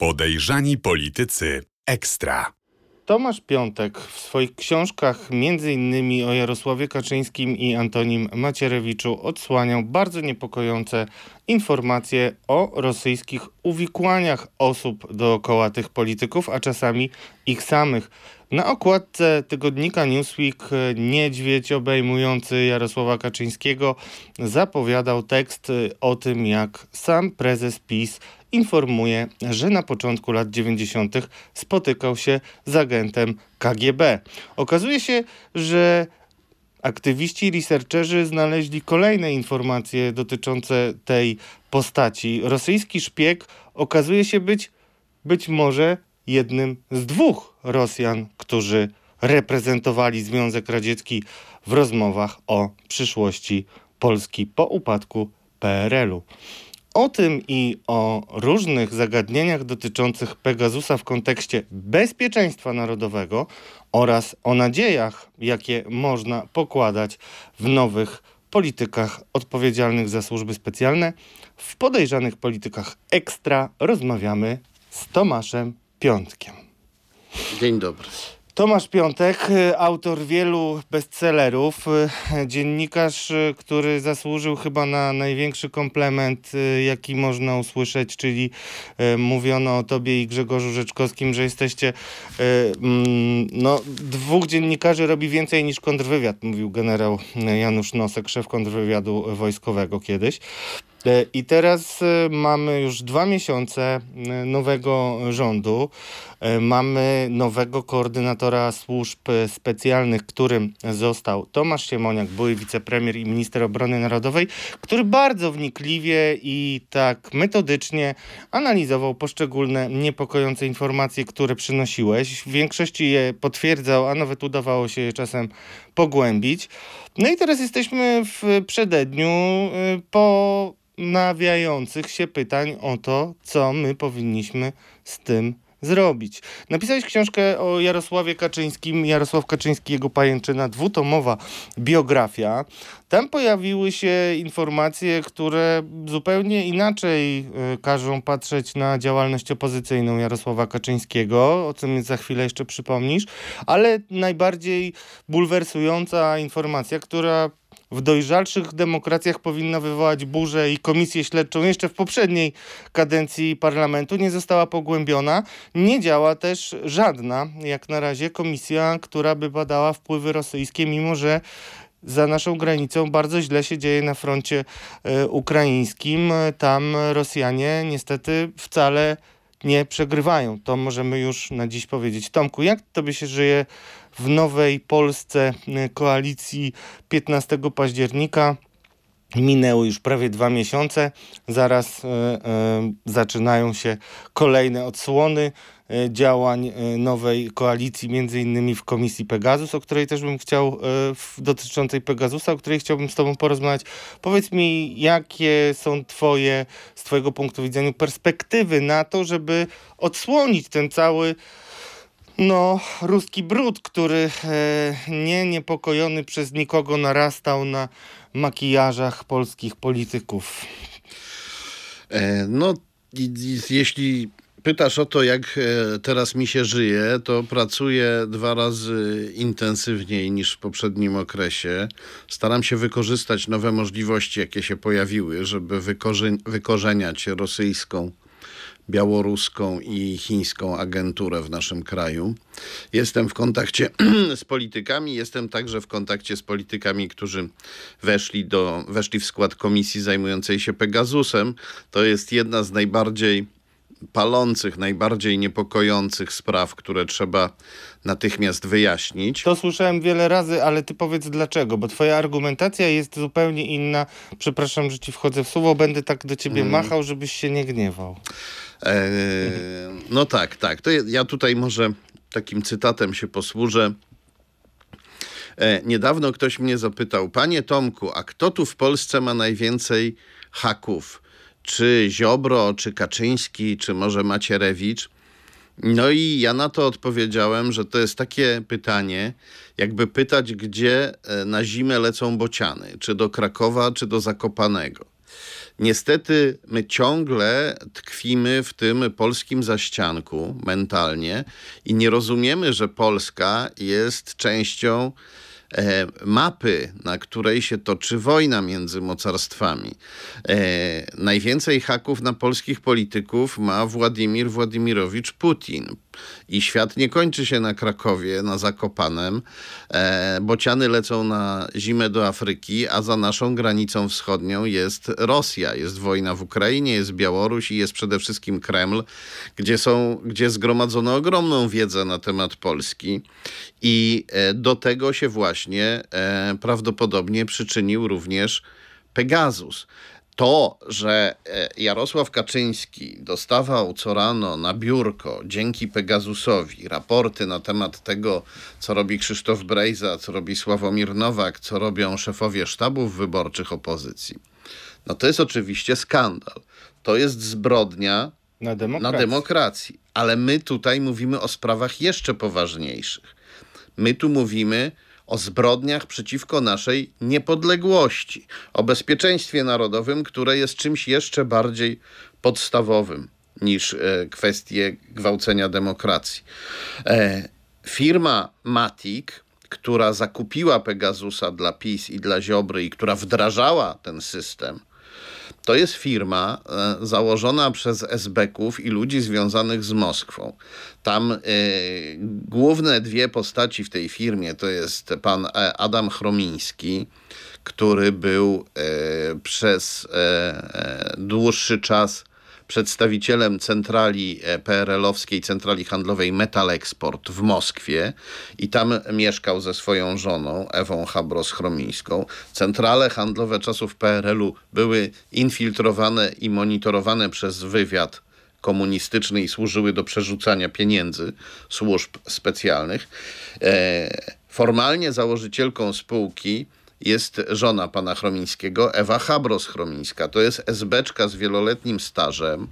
Podejrzani politycy ekstra. Tomasz Piątek w swoich książkach, innymi o Jarosławie Kaczyńskim i Antonim Macierewiczu, odsłaniał bardzo niepokojące informacje o rosyjskich uwikłaniach osób dookoła tych polityków, a czasami ich samych. Na okładce tygodnika Newsweek niedźwiedź obejmujący Jarosława Kaczyńskiego zapowiadał tekst o tym, jak sam prezes PiS informuje, że na początku lat 90. spotykał się z agentem KGB. Okazuje się, że aktywiści researcherzy znaleźli kolejne informacje dotyczące tej postaci. Rosyjski szpieg okazuje się być być może jednym z dwóch Rosjan, którzy reprezentowali Związek Radziecki w rozmowach o przyszłości Polski po upadku PRL-u. O tym i o różnych zagadnieniach dotyczących Pegasusa w kontekście bezpieczeństwa narodowego oraz o nadziejach, jakie można pokładać w nowych politykach odpowiedzialnych za służby specjalne, w podejrzanych politykach ekstra rozmawiamy z Tomaszem Piątkiem. Dzień dobry. Tomasz Piątek, autor wielu bestsellerów, dziennikarz, który zasłużył chyba na największy komplement, jaki można usłyszeć, czyli mówiono o tobie i Grzegorzu Rzeczkowskim, że jesteście mm, no, dwóch dziennikarzy robi więcej niż kontrwywiad, mówił generał Janusz Nosek, szef kontrwywiadu wojskowego kiedyś. I teraz mamy już dwa miesiące nowego rządu. Mamy nowego koordynatora służb specjalnych, którym został Tomasz Siemoniak, były wicepremier i minister obrony narodowej, który bardzo wnikliwie i tak metodycznie analizował poszczególne niepokojące informacje, które przynosiłeś. W większości je potwierdzał, a nawet udawało się je czasem pogłębić. No i teraz jesteśmy w przededniu po nawiających się pytań o to, co my powinniśmy z tym zrobić. Napisałeś książkę o Jarosławie Kaczyńskim, Jarosław Kaczyński, jego pajęczyna, dwutomowa biografia. Tam pojawiły się informacje, które zupełnie inaczej y, każą patrzeć na działalność opozycyjną Jarosława Kaczyńskiego, o czym za chwilę jeszcze przypomnisz, ale najbardziej bulwersująca informacja, która w dojrzalszych demokracjach powinna wywołać burzę i komisję śledczą jeszcze w poprzedniej kadencji parlamentu nie została pogłębiona. Nie działa też żadna, jak na razie, komisja, która by badała wpływy rosyjskie, mimo że za naszą granicą bardzo źle się dzieje na froncie y, ukraińskim. Tam Rosjanie niestety wcale nie przegrywają. To możemy już na dziś powiedzieć. Tomku, jak tobie się żyje w nowej Polsce y, koalicji 15 października? Minęły już prawie dwa miesiące, zaraz y, y, zaczynają się kolejne odsłony działań nowej koalicji, między innymi w komisji Pegasus, o której też bym chciał, dotyczącej Pegasusa, o której chciałbym z tobą porozmawiać. Powiedz mi, jakie są twoje, z twojego punktu widzenia, perspektywy na to, żeby odsłonić ten cały no, ruski brud, który e, nie niepokojony przez nikogo narastał na makijażach polskich polityków. E, no, jeśli pytasz o to, jak e, teraz mi się żyje, to pracuję dwa razy intensywniej niż w poprzednim okresie. Staram się wykorzystać nowe możliwości, jakie się pojawiły, żeby wykorzeniać rosyjską białoruską i chińską agenturę w naszym kraju. Jestem w kontakcie z politykami, jestem także w kontakcie z politykami, którzy weszli, do, weszli w skład komisji zajmującej się Pegasusem. To jest jedna z najbardziej palących, najbardziej niepokojących spraw, które trzeba natychmiast wyjaśnić. To słyszałem wiele razy, ale ty powiedz dlaczego, bo twoja argumentacja jest zupełnie inna. Przepraszam, że ci wchodzę w słowo, będę tak do ciebie hmm. machał, żebyś się nie gniewał. E, no tak, tak. To ja tutaj może takim cytatem się posłużę. E, niedawno ktoś mnie zapytał, panie Tomku, a kto tu w Polsce ma najwięcej haków? Czy Ziobro, czy Kaczyński, czy może Macierewicz? No i ja na to odpowiedziałem, że to jest takie pytanie, jakby pytać, gdzie e, na zimę lecą bociany, czy do Krakowa, czy do Zakopanego. Niestety my ciągle tkwimy w tym polskim zaścianku mentalnie i nie rozumiemy, że Polska jest częścią E, mapy, na której się toczy wojna między mocarstwami. E, najwięcej haków na polskich polityków ma Władimir Władimirowicz Putin. I świat nie kończy się na Krakowie, na Zakopanem. E, bociany lecą na zimę do Afryki, a za naszą granicą wschodnią jest Rosja, jest wojna w Ukrainie, jest Białoruś i jest przede wszystkim Kreml, gdzie, są, gdzie zgromadzono ogromną wiedzę na temat Polski. I e, do tego się właśnie e, prawdopodobnie przyczynił również Pegasus to, że e, Jarosław Kaczyński dostawał co rano na biurko dzięki Pegasusowi raporty na temat tego, co robi Krzysztof Brejza, co robi Sławomir Nowak, co robią szefowie sztabów wyborczych opozycji, no to jest oczywiście skandal. To jest zbrodnia na demokracji. na demokracji. Ale my tutaj mówimy o sprawach jeszcze poważniejszych. My tu mówimy o zbrodniach przeciwko naszej niepodległości, o bezpieczeństwie narodowym, które jest czymś jeszcze bardziej podstawowym niż e, kwestie gwałcenia demokracji. E, firma Matic, która zakupiła Pegasusa dla PiS i dla Ziobry i która wdrażała ten system, to jest firma e, założona przez esbeków i ludzi związanych z Moskwą. Tam e, główne dwie postaci w tej firmie to jest pan e, Adam Chromiński, który był przez dłuższy czas przedstawicielem centrali e, PRL-owskiej, centrali handlowej Metal Export w Moskwie i tam mieszkał ze swoją żoną Ewą Habros-Chromińską. Centrale handlowe czasów PRL-u były infiltrowane i monitorowane przez wywiad komunistyczny i służyły do przerzucania pieniędzy służb specjalnych. E, formalnie założycielką spółki jest żona pana Chromińskiego, Ewa Habros-Chromińska. To jest esbeczka z wieloletnim stażem,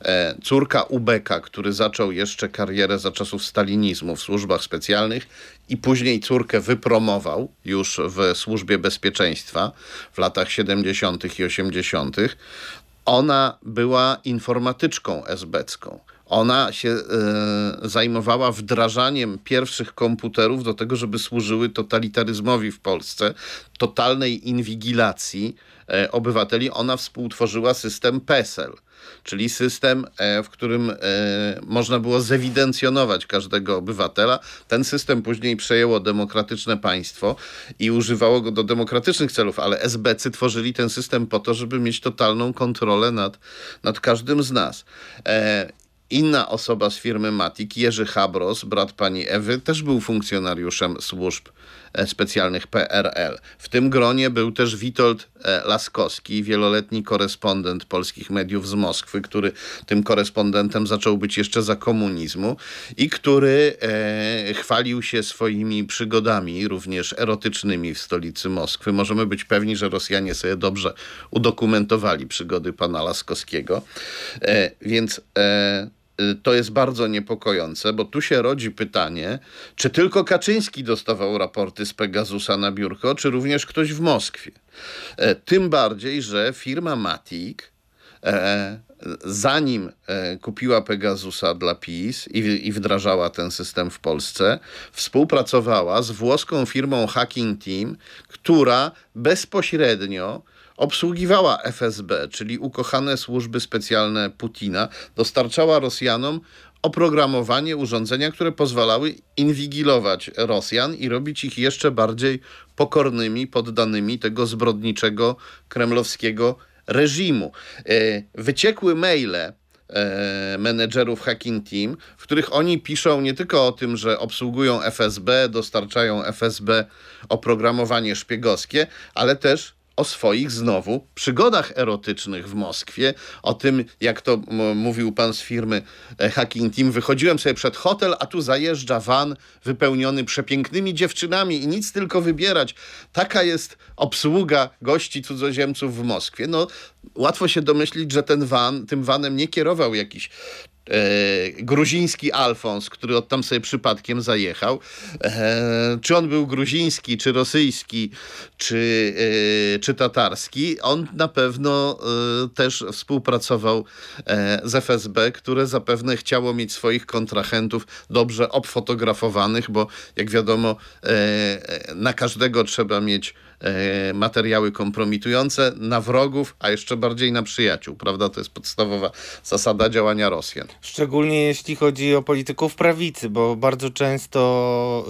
e, córka Ubeka, który zaczął jeszcze karierę za czasów stalinizmu w służbach specjalnych i później córkę wypromował już w służbie bezpieczeństwa w latach 70. i 80. Ona była informatyczką esbecką. Ona się e, zajmowała wdrażaniem pierwszych komputerów do tego, żeby służyły totalitaryzmowi w Polsce, totalnej inwigilacji e, obywateli. Ona współtworzyła system PESEL, czyli system, e, w którym można było zewidencjonować każdego obywatela. Ten system później przejęło demokratyczne państwo i używało go do demokratycznych celów, ale SBC tworzyli ten system po to, żeby mieć totalną kontrolę nad, nad każdym z nas. Inna osoba z firmy Matic, Jerzy Habros, brat pani Ewy, też był funkcjonariuszem służb e, specjalnych PRL. W tym gronie był też Witold e, Laskowski, wieloletni korespondent polskich mediów z Moskwy, który tym korespondentem zaczął być jeszcze za komunizmu i który e, chwalił się swoimi przygodami, również erotycznymi w stolicy Moskwy. Możemy być pewni, że Rosjanie sobie dobrze udokumentowali przygody pana Laskowskiego. E, więc e, to jest bardzo niepokojące, bo tu się rodzi pytanie, czy tylko Kaczyński dostawał raporty z Pegasusa na biurko, czy również ktoś w Moskwie. E, tym bardziej, że firma Matic, e, zanim e, kupiła Pegasusa dla PiS i, i wdrażała ten system w Polsce, współpracowała z włoską firmą Hacking Team, która bezpośrednio obsługiwała FSB, czyli ukochane służby specjalne Putina, dostarczała Rosjanom oprogramowanie, urządzenia, które pozwalały inwigilować Rosjan i robić ich jeszcze bardziej pokornymi, poddanymi tego zbrodniczego kremlowskiego reżimu. E, wyciekły maile e, menedżerów Hacking Team, w których oni piszą nie tylko o tym, że obsługują FSB, dostarczają FSB oprogramowanie szpiegowskie, ale też o swoich znowu przygodach erotycznych w Moskwie, o tym, jak to mówił pan z firmy e, Hacking Team, wychodziłem sobie przed hotel, a tu zajeżdża van wypełniony przepięknymi dziewczynami i nic tylko wybierać. Taka jest obsługa gości cudzoziemców w Moskwie. No, łatwo się domyślić, że ten van, tym vanem nie kierował jakiś gruziński Alfons, który od tam sobie przypadkiem zajechał. E, czy on był gruziński, czy rosyjski, czy, e, czy tatarski, on na pewno e, też współpracował e, z FSB, które zapewne chciało mieć swoich kontrahentów dobrze obfotografowanych, bo jak wiadomo, e, na każdego trzeba mieć e, materiały kompromitujące, na wrogów, a jeszcze bardziej na przyjaciół, prawda? To jest podstawowa zasada działania Rosjan. Szczególnie jeśli chodzi o polityków prawicy, bo bardzo często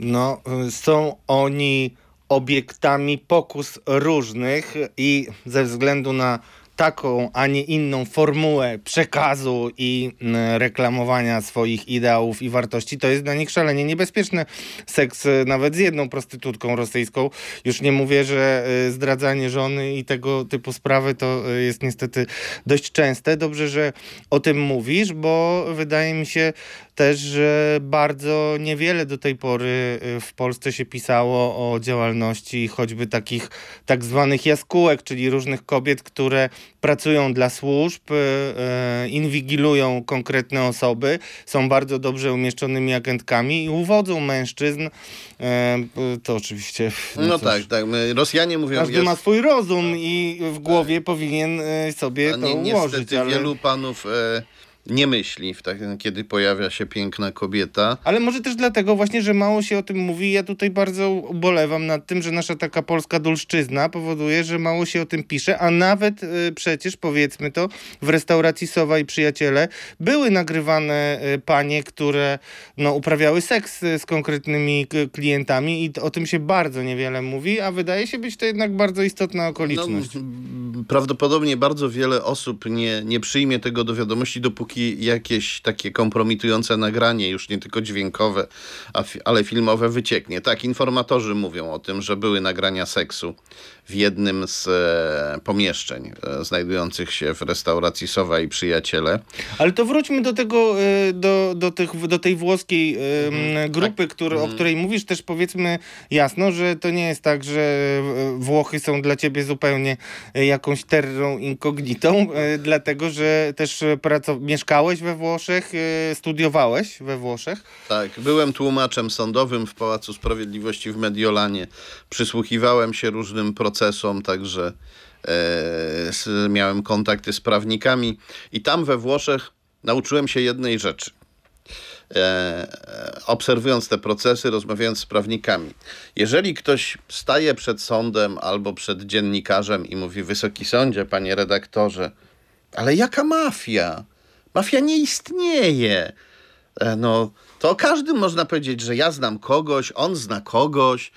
no, są oni obiektami pokus różnych i ze względu na taką, a nie inną formułę przekazu i mm, reklamowania swoich ideałów i wartości, to jest dla nich szalenie niebezpieczne. Seks y, nawet z jedną prostytutką rosyjską. Już nie mówię, że y, zdradzanie żony i tego typu sprawy to y, jest niestety dość częste. Dobrze, że o tym mówisz, bo wydaje mi się też, że bardzo niewiele do tej pory w Polsce się pisało o działalności choćby takich tak zwanych jaskółek, czyli różnych kobiet, które pracują dla służb, y, y, inwigilują konkretne osoby, są bardzo dobrze umieszczonymi agentkami i uwodzą mężczyzn. Y, To oczywiście. No, cóż, tak, tak. My, Rosjanie mówią... Każdy jest- ma swój rozum i w głowie powinien y, sobie a to nie, ułożyć. niestety Ale... wielu panów e, nie myśli, w tak, kiedy pojawia się piękna kobieta. Ale może też dlatego właśnie, że mało się o tym mówi. Ja tutaj bardzo ubolewam nad tym, że nasza taka polska dulszczyzna powoduje, że mało się o tym pisze, a nawet y, przecież, powiedzmy to, w restauracji Sowa i Przyjaciele były nagrywane y, panie, które no, uprawiały seks y, z konkretnymi klientami i o tym się bardzo niewiele mówi, a wydaje się być to jednak bardzo istotna No, okoliczność. m, prawdopodobnie bardzo wiele osób nie, nie przyjmie tego do wiadomości, dopóki jakieś takie kompromitujące nagranie, już nie tylko dźwiękowe, ale filmowe wycieknie. Tak, informatorzy mówią o tym, że były nagrania seksu w jednym z e, pomieszczeń e, znajdujących się w restauracji Sowa i Przyjaciele. Ale to wróćmy do tego, y, do, do, tych, do tej włoskiej Mhm. grupy, który, o której mówisz. Też powiedzmy jasno, że to nie jest tak, że Włochy są dla ciebie zupełnie jakąś terrą incognitą, dlatego, że też y, praco- mieszkałeś we Włoszech, studiowałeś we Włoszech. Tak, byłem tłumaczem sądowym w Pałacu Sprawiedliwości w Mediolanie. Przysłuchiwałem się różnym procesom, także e, miałem kontakty z prawnikami i tam we Włoszech nauczyłem się jednej rzeczy. E, obserwując te procesy, rozmawiając z prawnikami. Jeżeli ktoś staje przed sądem albo przed dziennikarzem i mówi: Wysoki sądzie, panie redaktorze, ale jaka mafia? Mafia nie istnieje. E, No, to o każdym można powiedzieć, że ja znam kogoś, on zna kogoś,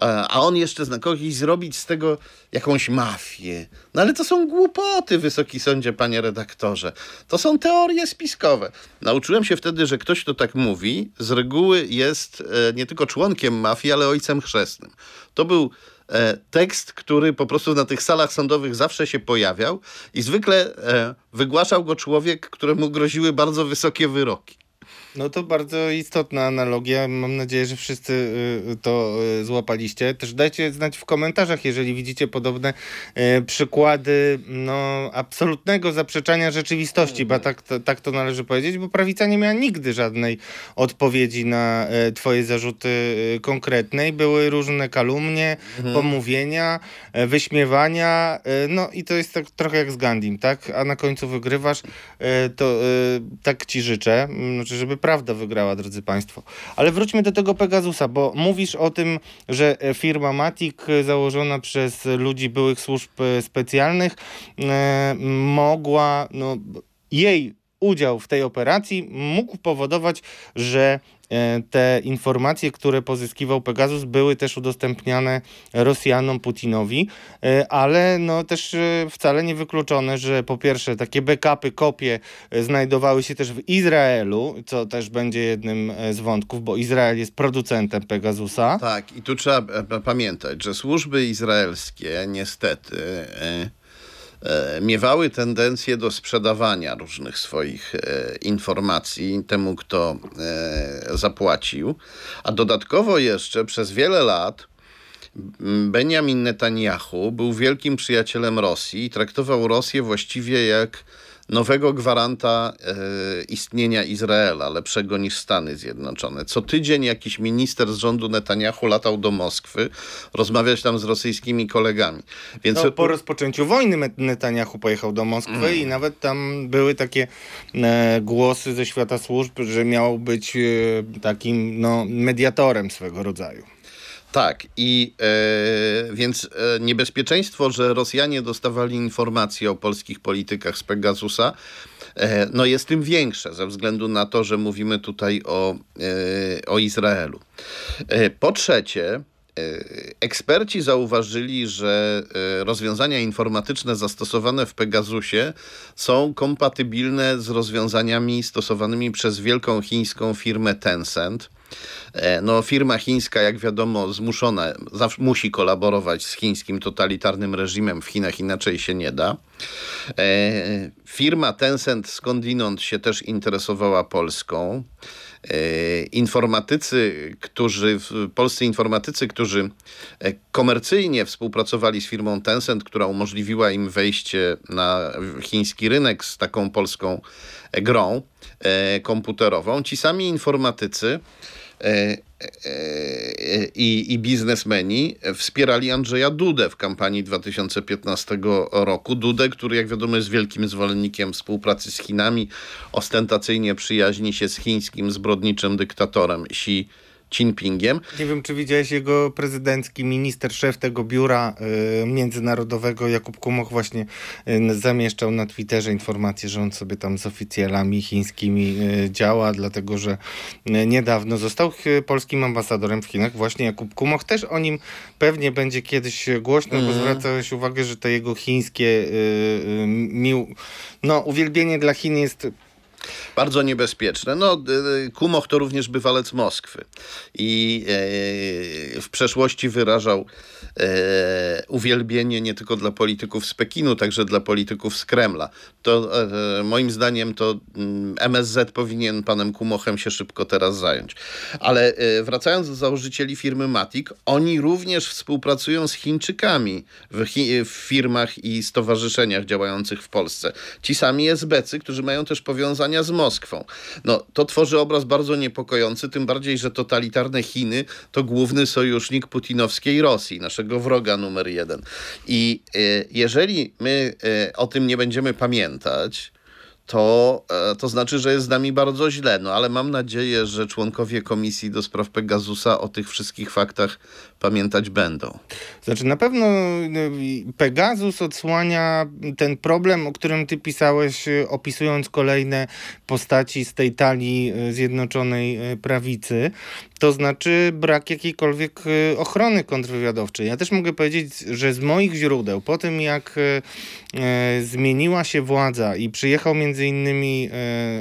a on jeszcze zna kogoś zrobić z tego jakąś mafię. No ale to są głupoty, wysoki sądzie, panie redaktorze. To są teorie spiskowe. Nauczyłem się wtedy, że ktoś, kto tak mówi, z reguły jest e, nie tylko członkiem mafii, ale ojcem chrzestnym. To był e, tekst, który po prostu na tych salach sądowych zawsze się pojawiał i zwykle e, wygłaszał go człowiek, któremu groziły bardzo wysokie wyroki. No to bardzo istotna analogia. Mam nadzieję, że wszyscy y, to y, złapaliście. Też dajcie znać w komentarzach, jeżeli widzicie podobne y, przykłady no, absolutnego zaprzeczania rzeczywistości, bo tak to, tak to należy powiedzieć, bo prawica nie miała nigdy żadnej odpowiedzi na twoje zarzuty konkretnej. Były różne kalumnie, pomówienia, y, wyśmiewania, no i to jest tak trochę jak z Gandim, tak? A na końcu wygrywasz, to tak ci życzę, znaczy, żeby prawda wygrała, drodzy Państwo. Ale wróćmy do tego Pegasusa, bo mówisz o tym, że e, firma Matic e, założona przez ludzi byłych służb e, specjalnych mogła, no, jej udział w tej operacji mógł powodować, że te informacje, które pozyskiwał Pegasus, były też udostępniane Rosjanom, Putinowi, e, ale no też e, wcale nie wykluczone, że po pierwsze takie backupy, kopie e, znajdowały się też w Izraelu, co też będzie jednym e, z wątków, bo Izrael jest producentem Pegasusa. Tak, i tu trzeba e, pamiętać, że służby izraelskie niestety e, e, miewały tendencję do sprzedawania różnych swoich e, informacji temu, kto e, zapłacił, a dodatkowo jeszcze przez wiele lat Benjamin Netanyahu był wielkim przyjacielem Rosji i traktował Rosję właściwie jak nowego gwaranta e, istnienia Izraela, lepszego niż Stany Zjednoczone. Co tydzień jakiś minister z rządu Netanyahu latał do Moskwy, rozmawiać tam z rosyjskimi kolegami. Więc no, po rozpoczęciu wojny Netanyahu pojechał do Moskwy mm. i nawet tam były takie e, głosy ze świata służb, że miał być e, takim no, mediatorem swego rodzaju. Tak, i e, więc e, niebezpieczeństwo, że Rosjanie dostawali informacje o polskich politykach z Pegasusa, e, no jest tym większe, ze względu na to, że mówimy tutaj o, e, o Izraelu. E, po trzecie, e, Eksperci zauważyli, że rozwiązania informatyczne zastosowane w Pegasusie są kompatybilne z rozwiązaniami stosowanymi przez wielką chińską firmę Tencent. E, no, firma chińska, jak wiadomo, zmuszona, zawsze musi kolaborować z chińskim totalitarnym reżimem. W Chinach inaczej się nie da. E, firma Tencent skądinąd się też interesowała Polską. E, informatycy, którzy, polscy informatycy, którzy komercyjnie współpracowali z firmą Tencent, która umożliwiła im wejście na chiński rynek z taką polską grą komputerową, ci sami informatycy E, e, i, i biznesmeni wspierali Andrzeja Dudę w kampanii 2015 roku. Dudę, który jak wiadomo jest wielkim zwolennikiem współpracy z Chinami, ostentacyjnie przyjaźni się z chińskim zbrodniczym dyktatorem Xi Jinpingiem. Nie wiem, czy widziałeś jego prezydencki minister, szef tego biura y, międzynarodowego, Jakub Kumoch, właśnie y, zamieszczał na Twitterze informację, że on sobie tam z oficjalami chińskimi y, działa, dlatego że y, niedawno został polskim ambasadorem w Chinach. Właśnie Jakub Kumoch też o nim pewnie będzie kiedyś głośno, mm. bo zwracałeś uwagę, że to jego chińskie y, y, mił... no, uwielbienie dla Chin jest bardzo niebezpieczne. No, Kumoch to również bywalec Moskwy i e, w przeszłości wyrażał e, uwielbienie nie tylko dla polityków z Pekinu, także dla polityków z Kremla. To e, moim zdaniem to MSZ mm, powinien panem Kumochem się szybko teraz zająć. Ale wracając do założycieli firmy Matic, oni również współpracują z Chińczykami w, chi w firmach i stowarzyszeniach działających w Polsce. Ci sami SBC, którzy mają też powiązania z Moskwą. No, to tworzy obraz bardzo niepokojący, tym bardziej, że totalitarne Chiny to główny sojusznik putinowskiej Rosji, naszego wroga numer jeden. I y, jeżeli my y, o tym nie będziemy pamiętać, to, e, to znaczy, że jest z nami bardzo źle. No ale mam nadzieję, że członkowie Komisji do Spraw Pegasusa o tych wszystkich faktach pamiętać będą. Znaczy, na pewno y, Pegasus odsłania ten problem, o którym ty pisałeś, y, opisując kolejne postaci z tej talii Zjednoczonej Prawicy. To znaczy brak jakiejkolwiek ochrony kontrwywiadowczej. Ja też mogę powiedzieć, że z moich źródeł, po tym jak e, zmieniła się władza i przyjechał między innymi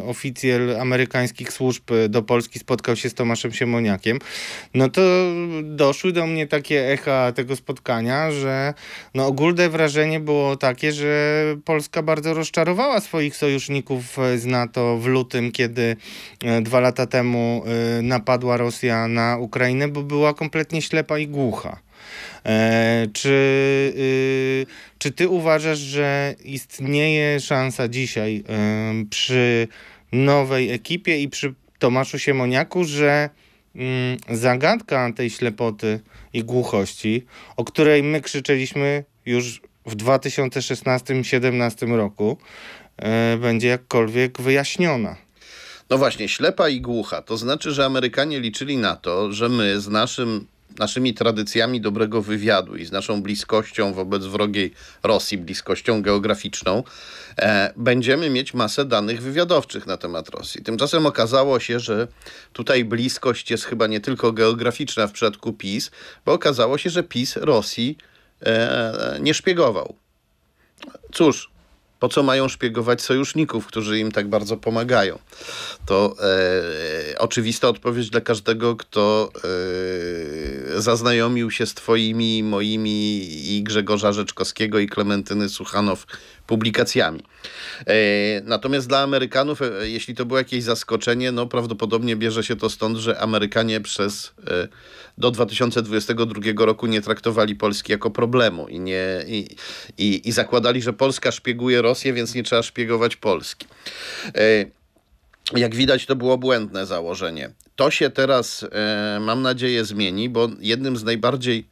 oficjel amerykańskich służb do Polski, spotkał się z Tomaszem Siemoniakiem, no to doszły do mnie takie echa tego spotkania, że no ogólne wrażenie było takie, że Polska bardzo rozczarowała swoich sojuszników z NATO w lutym, kiedy dwa lata temu napadła Rosja na Ukrainę, bo była kompletnie ślepa i głucha. E, czy, y, czy ty uważasz, że istnieje szansa dzisiaj przy nowej ekipie i przy Tomaszu Siemoniaku, że mm, zagadka tej ślepoty i głuchości, o której my krzyczeliśmy już w 2016-2017 roku, e, będzie jakkolwiek wyjaśniona. No właśnie, ślepa i głucha. To znaczy, że Amerykanie liczyli na to, że my z naszym naszymi tradycjami dobrego wywiadu i z naszą bliskością wobec wrogiej Rosji, bliskością geograficzną, e, będziemy mieć masę danych wywiadowczych na temat Rosji. Tymczasem okazało się, że tutaj bliskość jest chyba nie tylko geograficzna w przypadku PiS, bo okazało się, że PiS Rosji e, nie szpiegował. Cóż, po co mają szpiegować sojuszników, którzy im tak bardzo pomagają? To e, oczywista odpowiedź dla każdego, kto e, zaznajomił się z twoimi, moimi i Grzegorza Rzeczkowskiego i Klementyny Suchanow publikacjami. Natomiast dla Amerykanów, jeśli to było jakieś zaskoczenie, no prawdopodobnie bierze się to stąd, że Amerykanie przez do 2022 roku nie traktowali Polski jako problemu i, nie, i, i, i zakładali, że Polska szpieguje Rosję, więc nie trzeba szpiegować Polski. Jak widać, to było błędne założenie. To się teraz, e, mam nadzieję, zmieni, bo jednym z najbardziej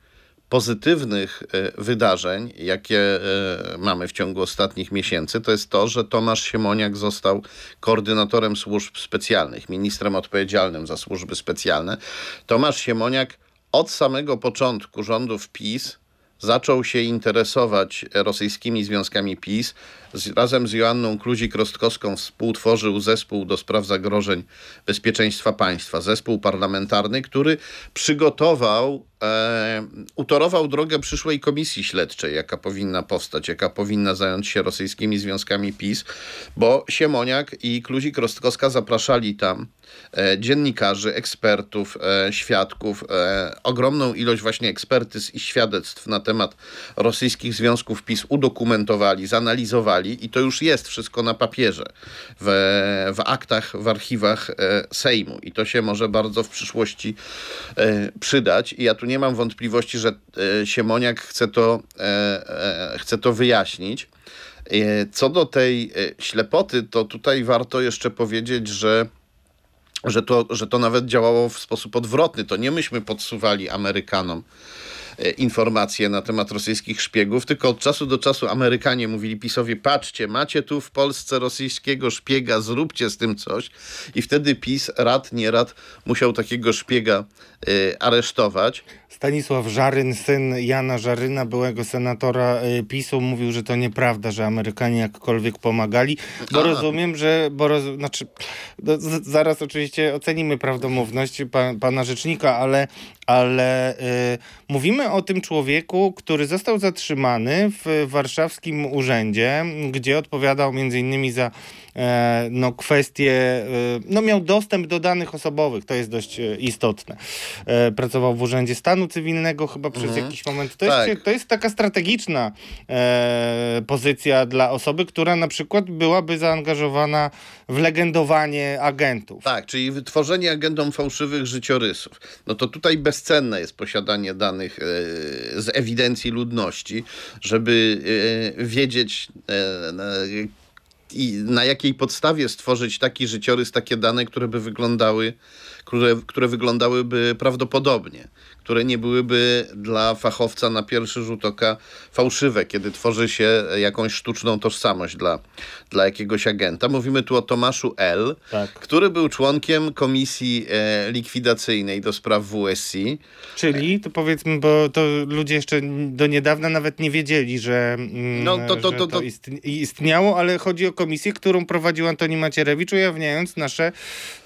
pozytywnych e, wydarzeń, jakie e, mamy w ciągu ostatnich miesięcy, to jest to, że Tomasz Siemoniak został koordynatorem służb specjalnych, ministrem odpowiedzialnym za służby specjalne. Tomasz Siemoniak od samego początku rządów PiS zaczął się interesować rosyjskimi związkami PiS. Z, razem z Joanną Kluzik-Rostkowską współtworzył zespół do spraw zagrożeń bezpieczeństwa państwa, zespół parlamentarny, który przygotował, e, utorował drogę przyszłej komisji śledczej, jaka powinna powstać, jaka powinna zająć się rosyjskimi związkami PiS, bo Siemoniak i Kluzik-Rostkowska zapraszali tam e, dziennikarzy, ekspertów, e, świadków, e, ogromną ilość właśnie ekspertyz i świadectw na temat rosyjskich związków PiS udokumentowali, zanalizowali i to już jest wszystko na papierze, w, w aktach, w archiwach e, Sejmu i to się może bardzo w przyszłości e, przydać i ja tu nie mam wątpliwości, że e, Siemoniak chce to, chce to wyjaśnić. Co do tej ślepoty, to tutaj warto jeszcze powiedzieć, że że to, że to nawet działało w sposób odwrotny. To nie myśmy podsuwali Amerykanom informacje na temat rosyjskich szpiegów, tylko od czasu do czasu Amerykanie mówili PiSowi, patrzcie, macie tu w Polsce rosyjskiego szpiega, zróbcie z tym coś. I wtedy PiS, rad, nie rad, musiał takiego szpiega y, aresztować. Stanisław Żaryn, syn Jana Żaryna, byłego senatora y, PiSu, mówił, że to nieprawda, że Amerykanie jakkolwiek pomagali, bo rozumiem, że, bo roz, znaczy, no, z, zaraz oczywiście ocenimy prawdomówność pa, pana rzecznika, ale, ale y, mówimy o tym człowieku, który został zatrzymany w warszawskim urzędzie, gdzie odpowiadał między innymi za no, kwestie, e, no, miał dostęp do danych osobowych, to jest dość e, istotne. Pracował w Urzędzie Stanu Cywilnego chyba przez mhm. jakiś moment. To, tak. jest, to jest taka strategiczna e, pozycja dla osoby, która na przykład byłaby zaangażowana w legendowanie agentów. Tak, czyli wytworzenie agentom fałszywych życiorysów. No to tutaj bezcenne jest posiadanie danych e, z ewidencji ludności, żeby e, wiedzieć i na jakiej podstawie stworzyć taki życiorys, takie dane, które by wyglądały, które, które wyglądałyby prawdopodobnie które nie byłyby dla fachowca na pierwszy rzut oka fałszywe, kiedy tworzy się jakąś sztuczną tożsamość dla, dla jakiegoś agenta. Mówimy tu o Tomaszu L., tak. który był członkiem komisji e, likwidacyjnej do spraw WSC. Czyli, to powiedzmy, bo to ludzie jeszcze do niedawna nawet nie wiedzieli, że, mm, no, to, to, to, to, istniało, ale chodzi o komisję, którą prowadził Antoni Macierewicz, ujawniając nasze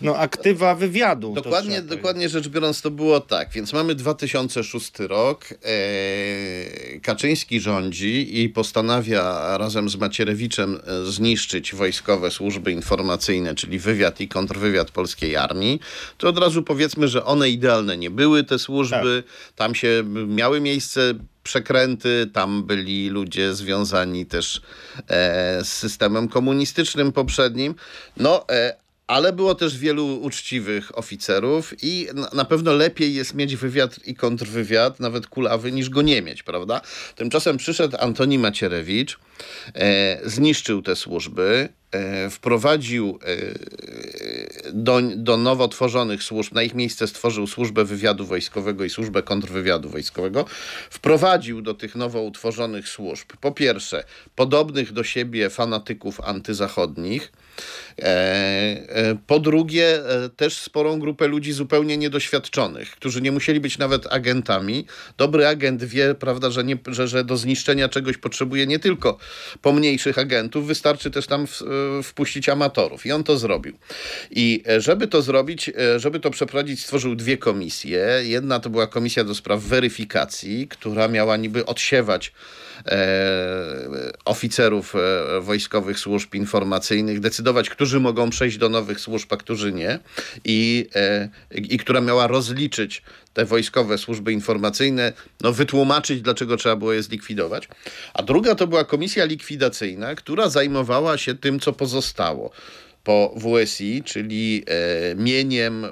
no, aktywa wywiadu. Dokładnie, dokładnie rzecz biorąc to było tak, więc mamy dwa 2006 rok. E, Kaczyński rządzi i postanawia razem z Macierewiczem e, zniszczyć wojskowe służby informacyjne, czyli wywiad i kontrwywiad polskiej armii. To od razu powiedzmy, że one idealne nie były, te służby. Tak. Tam się miały miejsce przekręty, tam byli ludzie związani też e, z systemem komunistycznym poprzednim. No, e, ale było też wielu uczciwych oficerów i na pewno lepiej jest mieć wywiad i kontrwywiad, nawet kulawy, niż go nie mieć, prawda? Tymczasem przyszedł Antoni Macierewicz, e, zniszczył te służby, e, wprowadził e, do, do nowo tworzonych służb, na ich miejsce stworzył służbę wywiadu wojskowego i służbę kontrwywiadu wojskowego, wprowadził do tych nowo utworzonych służb, po pierwsze, podobnych do siebie fanatyków antyzachodnich, E, e, po drugie, e, też sporą grupę ludzi zupełnie niedoświadczonych, którzy nie musieli być nawet agentami. Dobry agent wie, prawda, że, nie, że, że do zniszczenia czegoś potrzebuje nie tylko pomniejszych agentów, wystarczy też tam w, wpuścić amatorów. I on to zrobił. I I żeby to zrobić, żeby to przeprowadzić, stworzył dwie komisje. Jedna to była komisja do spraw weryfikacji, która miała niby odsiewać E, oficerów e, wojskowych służb informacyjnych, decydować, którzy mogą przejść do nowych służb, a którzy nie, i, e, i która miała rozliczyć te wojskowe służby informacyjne, no, wytłumaczyć, dlaczego trzeba było je zlikwidować. A druga to była komisja likwidacyjna, która zajmowała się tym, co pozostało po WSI, czyli e, mieniem,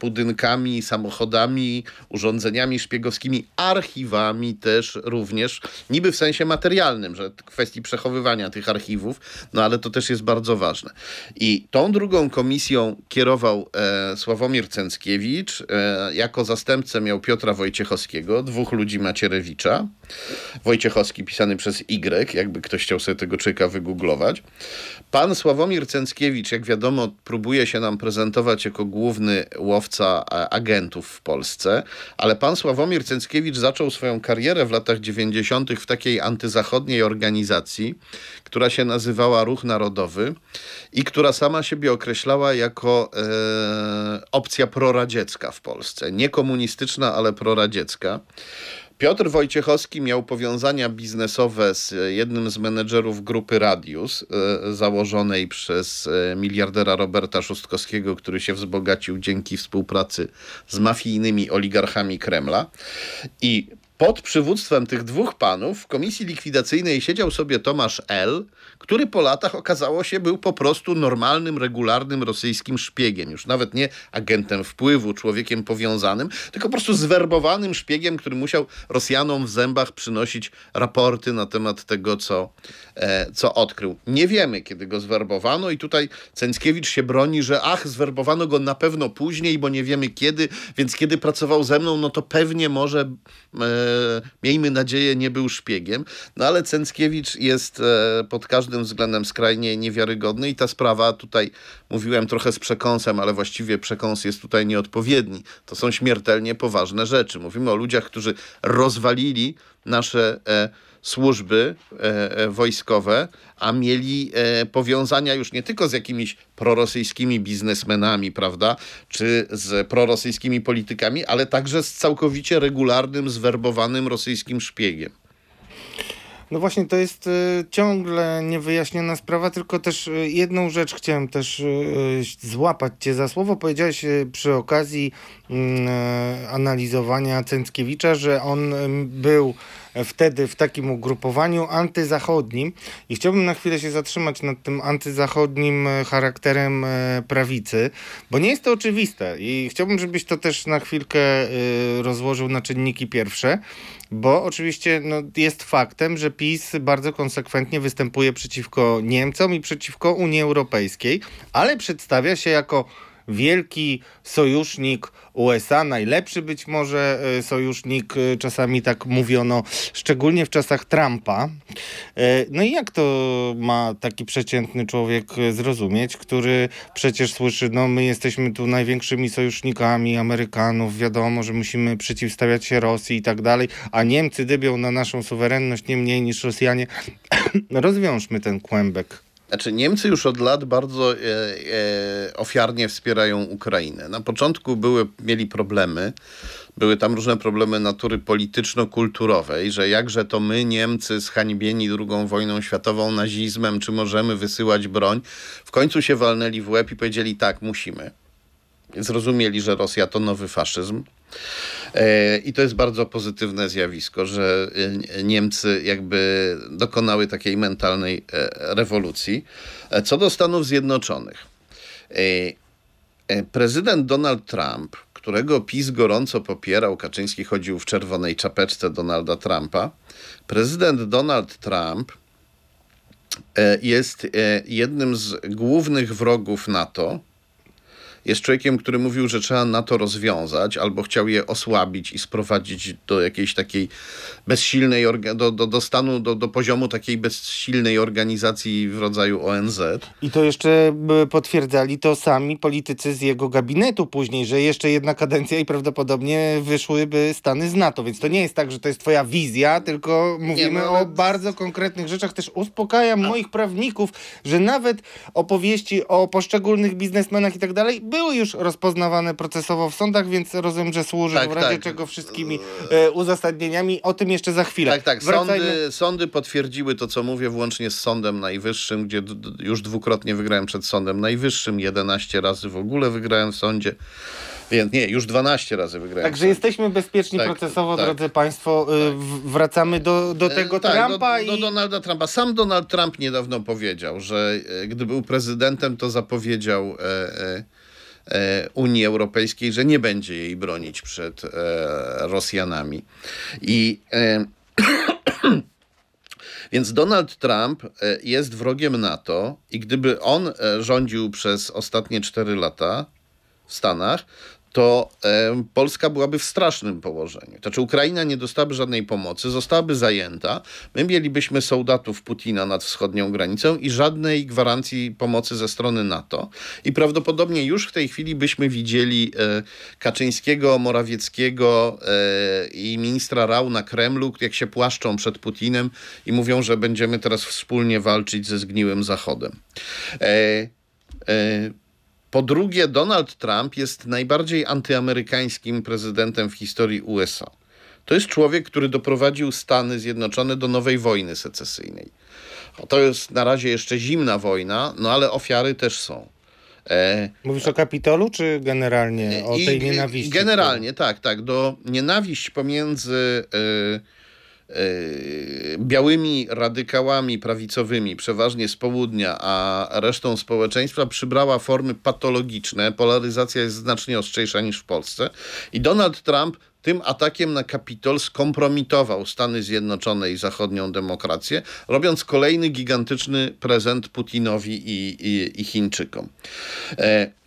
budynkami, samochodami, urządzeniami szpiegowskimi, archiwami też również, niby w sensie materialnym, że kwestii przechowywania tych archiwów, no ale to też jest bardzo ważne. I tą drugą komisją kierował e, Sławomir Cęckiewicz, e, jako zastępcę miał Piotra Wojciechowskiego, dwóch ludzi Macierewicza, Wojciechowski pisany przez Y, jakby ktoś chciał sobie tego człowieka wygooglować. Pan Sławomir Cęckiewicz, jak wiadomo, próbuje się nam prezentować jako główny łowca agentów w Polsce, ale pan Sławomir Cęckiewicz zaczął swoją karierę w latach 90. w takiej antyzachodniej organizacji, która się nazywała Ruch Narodowy i która sama siebie określała jako e, opcja proradziecka w Polsce. Nie komunistyczna, ale proradziecka. Piotr Wojciechowski miał powiązania biznesowe z jednym z menedżerów grupy Radius, e, założonej przez e, miliardera Roberta Szustkowskiego, który się wzbogacił dzięki współpracy z mafijnymi oligarchami Kremla. I pod przywództwem tych dwóch panów w komisji likwidacyjnej siedział sobie Tomasz L., który po latach okazało się był po prostu normalnym, regularnym rosyjskim szpiegiem. Już nawet nie agentem wpływu, człowiekiem powiązanym, tylko po prostu zwerbowanym szpiegiem, który musiał Rosjanom w zębach przynosić raporty na temat tego, co, e, co odkrył. Nie wiemy, kiedy go zwerbowano i tutaj Cęckiewicz się broni, że ach, zwerbowano go na pewno później, bo nie wiemy kiedy, więc kiedy pracował ze mną, no to pewnie może, e, miejmy nadzieję, nie był szpiegiem. No ale Cęckiewicz jest e, pod każdym każdym względem skrajnie niewiarygodny i ta sprawa tutaj mówiłem trochę z przekąsem, ale właściwie przekąs jest tutaj nieodpowiedni. To są śmiertelnie poważne rzeczy. Mówimy o ludziach, którzy rozwalili nasze e, służby e, e wojskowe, a mieli e, powiązania już nie tylko z jakimiś prorosyjskimi biznesmenami, prawda, czy z prorosyjskimi politykami, ale także z całkowicie regularnym, zwerbowanym rosyjskim szpiegiem. No właśnie, to jest y, ciągle niewyjaśniona sprawa, tylko też y, jedną rzecz chciałem też y, złapać cię za słowo. Powiedziałeś przy okazji mm, analizowania Cęckiewicza, że on był wtedy w takim ugrupowaniu antyzachodnim i chciałbym na chwilę się zatrzymać nad tym antyzachodnim charakterem prawicy, bo nie jest to oczywiste i chciałbym, żebyś to też na chwilkę rozłożył na czynniki pierwsze. Bo oczywiście no, jest faktem, że PiS bardzo konsekwentnie występuje przeciwko Niemcom i przeciwko Unii Europejskiej, ale przedstawia się jako wielki sojusznik USA, najlepszy być może e, sojusznik, e, czasami tak mówiono, szczególnie w czasach Trumpa. E, no i jak to ma taki przeciętny człowiek zrozumieć, który przecież słyszy, no my jesteśmy tu największymi sojusznikami Amerykanów, wiadomo, że musimy przeciwstawiać się Rosji i tak dalej, a Niemcy dybią na naszą suwerenność nie mniej niż Rosjanie. Rozwiążmy ten kłębek. Znaczy, Niemcy już od lat bardzo e, e, ofiarnie wspierają Ukrainę. Na początku były, mieli problemy. Były tam różne problemy natury polityczno-kulturowej, że jakże to my, Niemcy, zhańbieni II wojną światową, nazizmem, czy możemy wysyłać broń. W końcu się walnęli w łeb i powiedzieli tak, musimy. Zrozumieli, że Rosja to nowy faszyzm. E, I to jest bardzo pozytywne zjawisko, że e, Niemcy jakby dokonały takiej mentalnej e, rewolucji. Co do Stanów Zjednoczonych. Prezydent Donald Trump, którego PiS gorąco popierał, Kaczyński chodził w czerwonej czapeczce Donalda Trumpa. Prezydent Donald Trump jest jednym z głównych wrogów NATO jest człowiekiem, który mówił, że trzeba NATO rozwiązać, albo chciał je osłabić i sprowadzić do jakiejś takiej bezsilnej, do, do, do stanu, do, do poziomu takiej bezsilnej organizacji w rodzaju ONZ. I to jeszcze potwierdzali to sami politycy z jego gabinetu później, że jeszcze jedna kadencja i prawdopodobnie wyszłyby Stany z NATO, więc to nie jest tak, że to jest twoja wizja, tylko mówimy nie, no, o bardzo konkretnych rzeczach. Też uspokajam A. moich prawników, że nawet opowieści o poszczególnych biznesmenach i tak dalej były już rozpoznawane procesowo w sądach, więc rozumiem, że służy tak, w razie tak. czego wszystkimi e, uzasadnieniami. O tym jeszcze za chwilę. Tak, tak. Sądy, sądy potwierdziły to, co mówię, włącznie z Sądem Najwyższym, gdzie już dwukrotnie wygrałem przed Sądem Najwyższym, 11 razy w ogóle wygrałem w sądzie. Więc nie, już 12 razy wygrałem. Także jesteśmy bezpieczni tak, procesowo, tak, drodzy Państwo. Y, tak. Wracamy do, do e, tego tak, Trumpa. Do, do, do Donalda Trumpa. Sam Donald Trump niedawno powiedział, że e, gdy był prezydentem, to zapowiedział e, e, Unii Europejskiej, że nie będzie jej bronić przed e, Rosjanami. I e, Więc Donald Trump jest wrogiem NATO i gdyby on rządził przez ostatnie 4 lata w Stanach, to e, Polska byłaby w strasznym położeniu. To czy Ukraina nie dostałaby żadnej pomocy, zostałaby zajęta, my mielibyśmy soldatów Putina nad wschodnią granicą i żadnej gwarancji pomocy ze strony NATO. I prawdopodobnie już w tej chwili byśmy widzieli e, Kaczyńskiego, Morawieckiego e, i ministra Rał na Kremlu, jak się płaszczą przed Putinem i mówią, że będziemy teraz wspólnie walczyć ze zgniłym Zachodem. E, e, po drugie, Donald Trump jest najbardziej antyamerykańskim prezydentem w historii USA. To jest człowiek, który doprowadził Stany Zjednoczone do nowej wojny secesyjnej. To jest na razie jeszcze zimna wojna, no ale ofiary też są. E, Mówisz o Kapitolu, czy generalnie o tej nienawiści? Generalnie, tak, tak. Do nienawiść pomiędzy. E, białymi radykałami prawicowymi, przeważnie z południa, a resztą społeczeństwa przybrała formy patologiczne. Polaryzacja jest znacznie ostrzejsza niż w Polsce. I Donald Trump tym atakiem na Kapitol skompromitował Stany Zjednoczone i zachodnią demokrację, robiąc kolejny gigantyczny prezent Putinowi i, i, i Chińczykom. E,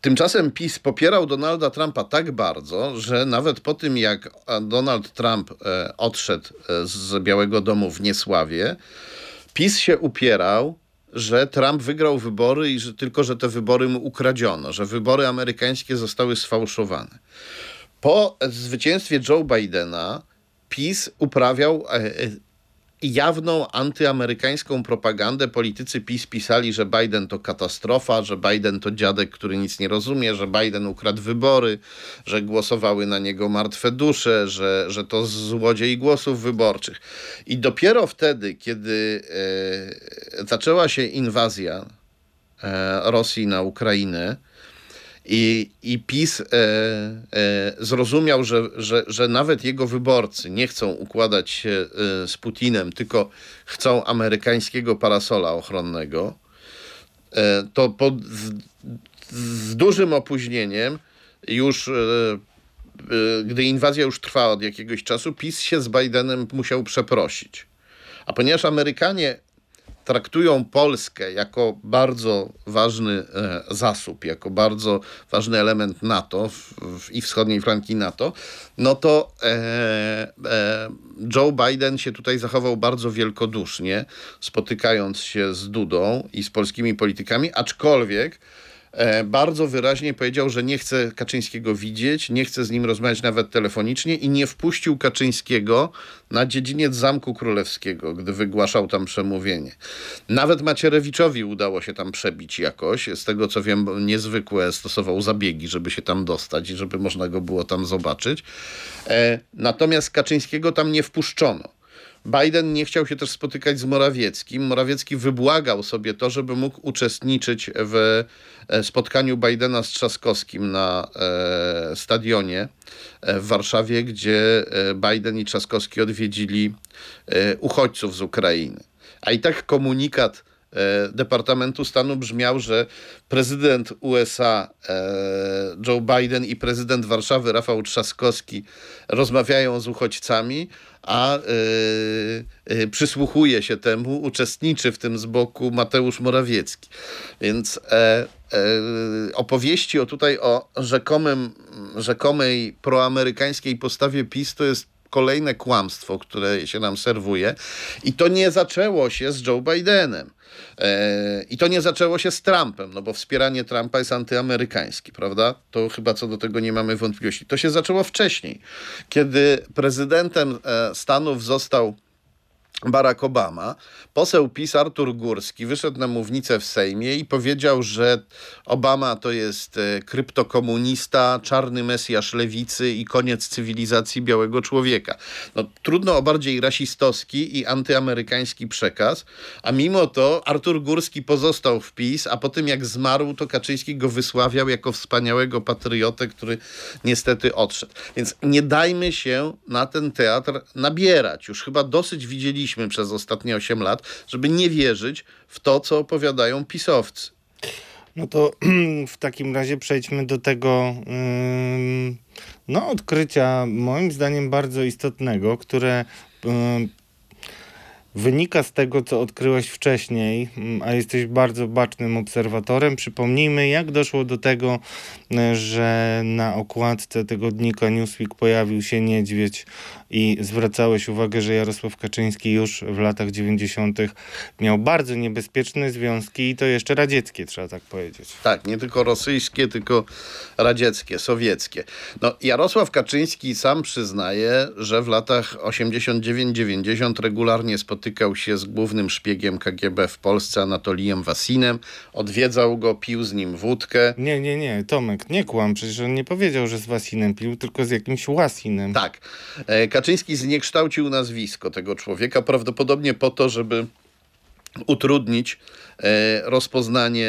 Tymczasem PiS popierał Donalda Trumpa tak bardzo, że nawet po tym, jak Donald Trump e, odszedł e, z Białego Domu w niesławie, PiS się upierał, że Trump wygrał wybory i że tylko, że te wybory mu ukradziono, że wybory amerykańskie zostały sfałszowane. Po zwycięstwie Joe Bidena PiS uprawiał e, jawną antyamerykańską propagandę politycy PiS pisali, że Biden to katastrofa, że Biden to dziadek, który nic nie rozumie, że Biden ukradł wybory, że głosowały na niego martwe dusze, że, że to złodziej głosów wyborczych. I dopiero wtedy, kiedy e, zaczęła się inwazja e, Rosji na Ukrainę, i, i PiS e, e, zrozumiał, że, że, że nawet jego wyborcy nie chcą układać się e, z Putinem, tylko chcą amerykańskiego parasola ochronnego. E, to pod, z dużym opóźnieniem już e, e, gdy inwazja już trwa od jakiegoś czasu, PiS się z Bidenem musiał przeprosić. A ponieważ Amerykanie traktują Polskę jako bardzo ważny e, zasób, jako bardzo ważny element NATO i wschodniej flanki NATO, no to e, e, Joe Biden się tutaj zachował bardzo wielkodusznie, spotykając się z Dudą i z polskimi politykami, aczkolwiek bardzo wyraźnie powiedział, że nie chce Kaczyńskiego widzieć, nie chce z nim rozmawiać nawet telefonicznie i nie wpuścił Kaczyńskiego na dziedziniec Zamku Królewskiego, gdy wygłaszał tam przemówienie. Nawet Macierewiczowi udało się tam przebić jakoś. Z tego co wiem, niezwykłe stosował zabiegi, żeby się tam dostać i żeby można go było tam zobaczyć. E, natomiast Kaczyńskiego tam nie wpuszczono. Biden nie chciał się też spotykać z Morawieckim. Morawiecki wybłagał sobie to, żeby mógł uczestniczyć w e, spotkaniu Bidena z Trzaskowskim na e, stadionie e, w Warszawie, gdzie Biden i Trzaskowski odwiedzili uchodźców z Ukrainy. A i tak komunikat Departamentu Stanu brzmiał, że prezydent USA Joe Biden i prezydent Warszawy Rafał Trzaskowski rozmawiają z uchodźcami, a przysłuchuje się temu, uczestniczy w tym z boku Mateusz Morawiecki. Więc opowieści o tutaj o rzekomym, rzekomej proamerykańskiej postawie PiS to jest kolejne kłamstwo, które się nam serwuje. I to nie zaczęło się z Joe Bidenem. E, I to nie zaczęło się z Trumpem, no bo wspieranie Trumpa jest antyamerykańskie, prawda? To chyba co do tego nie mamy wątpliwości. To się zaczęło wcześniej, kiedy prezydentem e, Stanów został Barack Obama, poseł PiS Artur Górski wyszedł na mównicę w Sejmie i powiedział, że Obama to jest e, kryptokomunista, czarny mesjasz lewicy i koniec cywilizacji białego człowieka. No, trudno o bardziej rasistowski i antyamerykański przekaz, a mimo to Artur Górski pozostał w PiS, a po tym jak zmarł, to Kaczyński go wysławiał jako wspaniałego patriotę, który niestety odszedł. Więc nie dajmy się na ten teatr nabierać. Już chyba dosyć widzieliśmy przez ostatnie 8 lat, żeby nie wierzyć w to, co opowiadają pisowcy. No to w takim razie przejdźmy do tego no, odkrycia, moim zdaniem bardzo istotnego, które wynika z tego, co odkryłeś wcześniej, mm, a jesteś bardzo bacznym obserwatorem. Przypomnijmy, jak doszło do tego, e, że na okładce tygodnika Newsweek pojawił się niedźwiedź i zwracałeś uwagę, że Jarosław Kaczyński już w latach 90. miał bardzo niebezpieczne związki i to jeszcze radzieckie, trzeba tak powiedzieć. Tak, nie tylko rosyjskie, tylko radzieckie, sowieckie. No, Jarosław Kaczyński sam przyznaje, że w latach 89-90 regularnie spotykał się z głównym szpiegiem KGB w Polsce, Anatolijem Wasinem, odwiedzał go, pił z nim wódkę. Nie, nie, nie, Tomek, nie kłam, przecież on nie powiedział, że z Wasinem pił, tylko z jakimś Łasinem. Tak. E, Kaczyński zniekształcił nazwisko tego człowieka, prawdopodobnie po to, żeby utrudnić rozpoznanie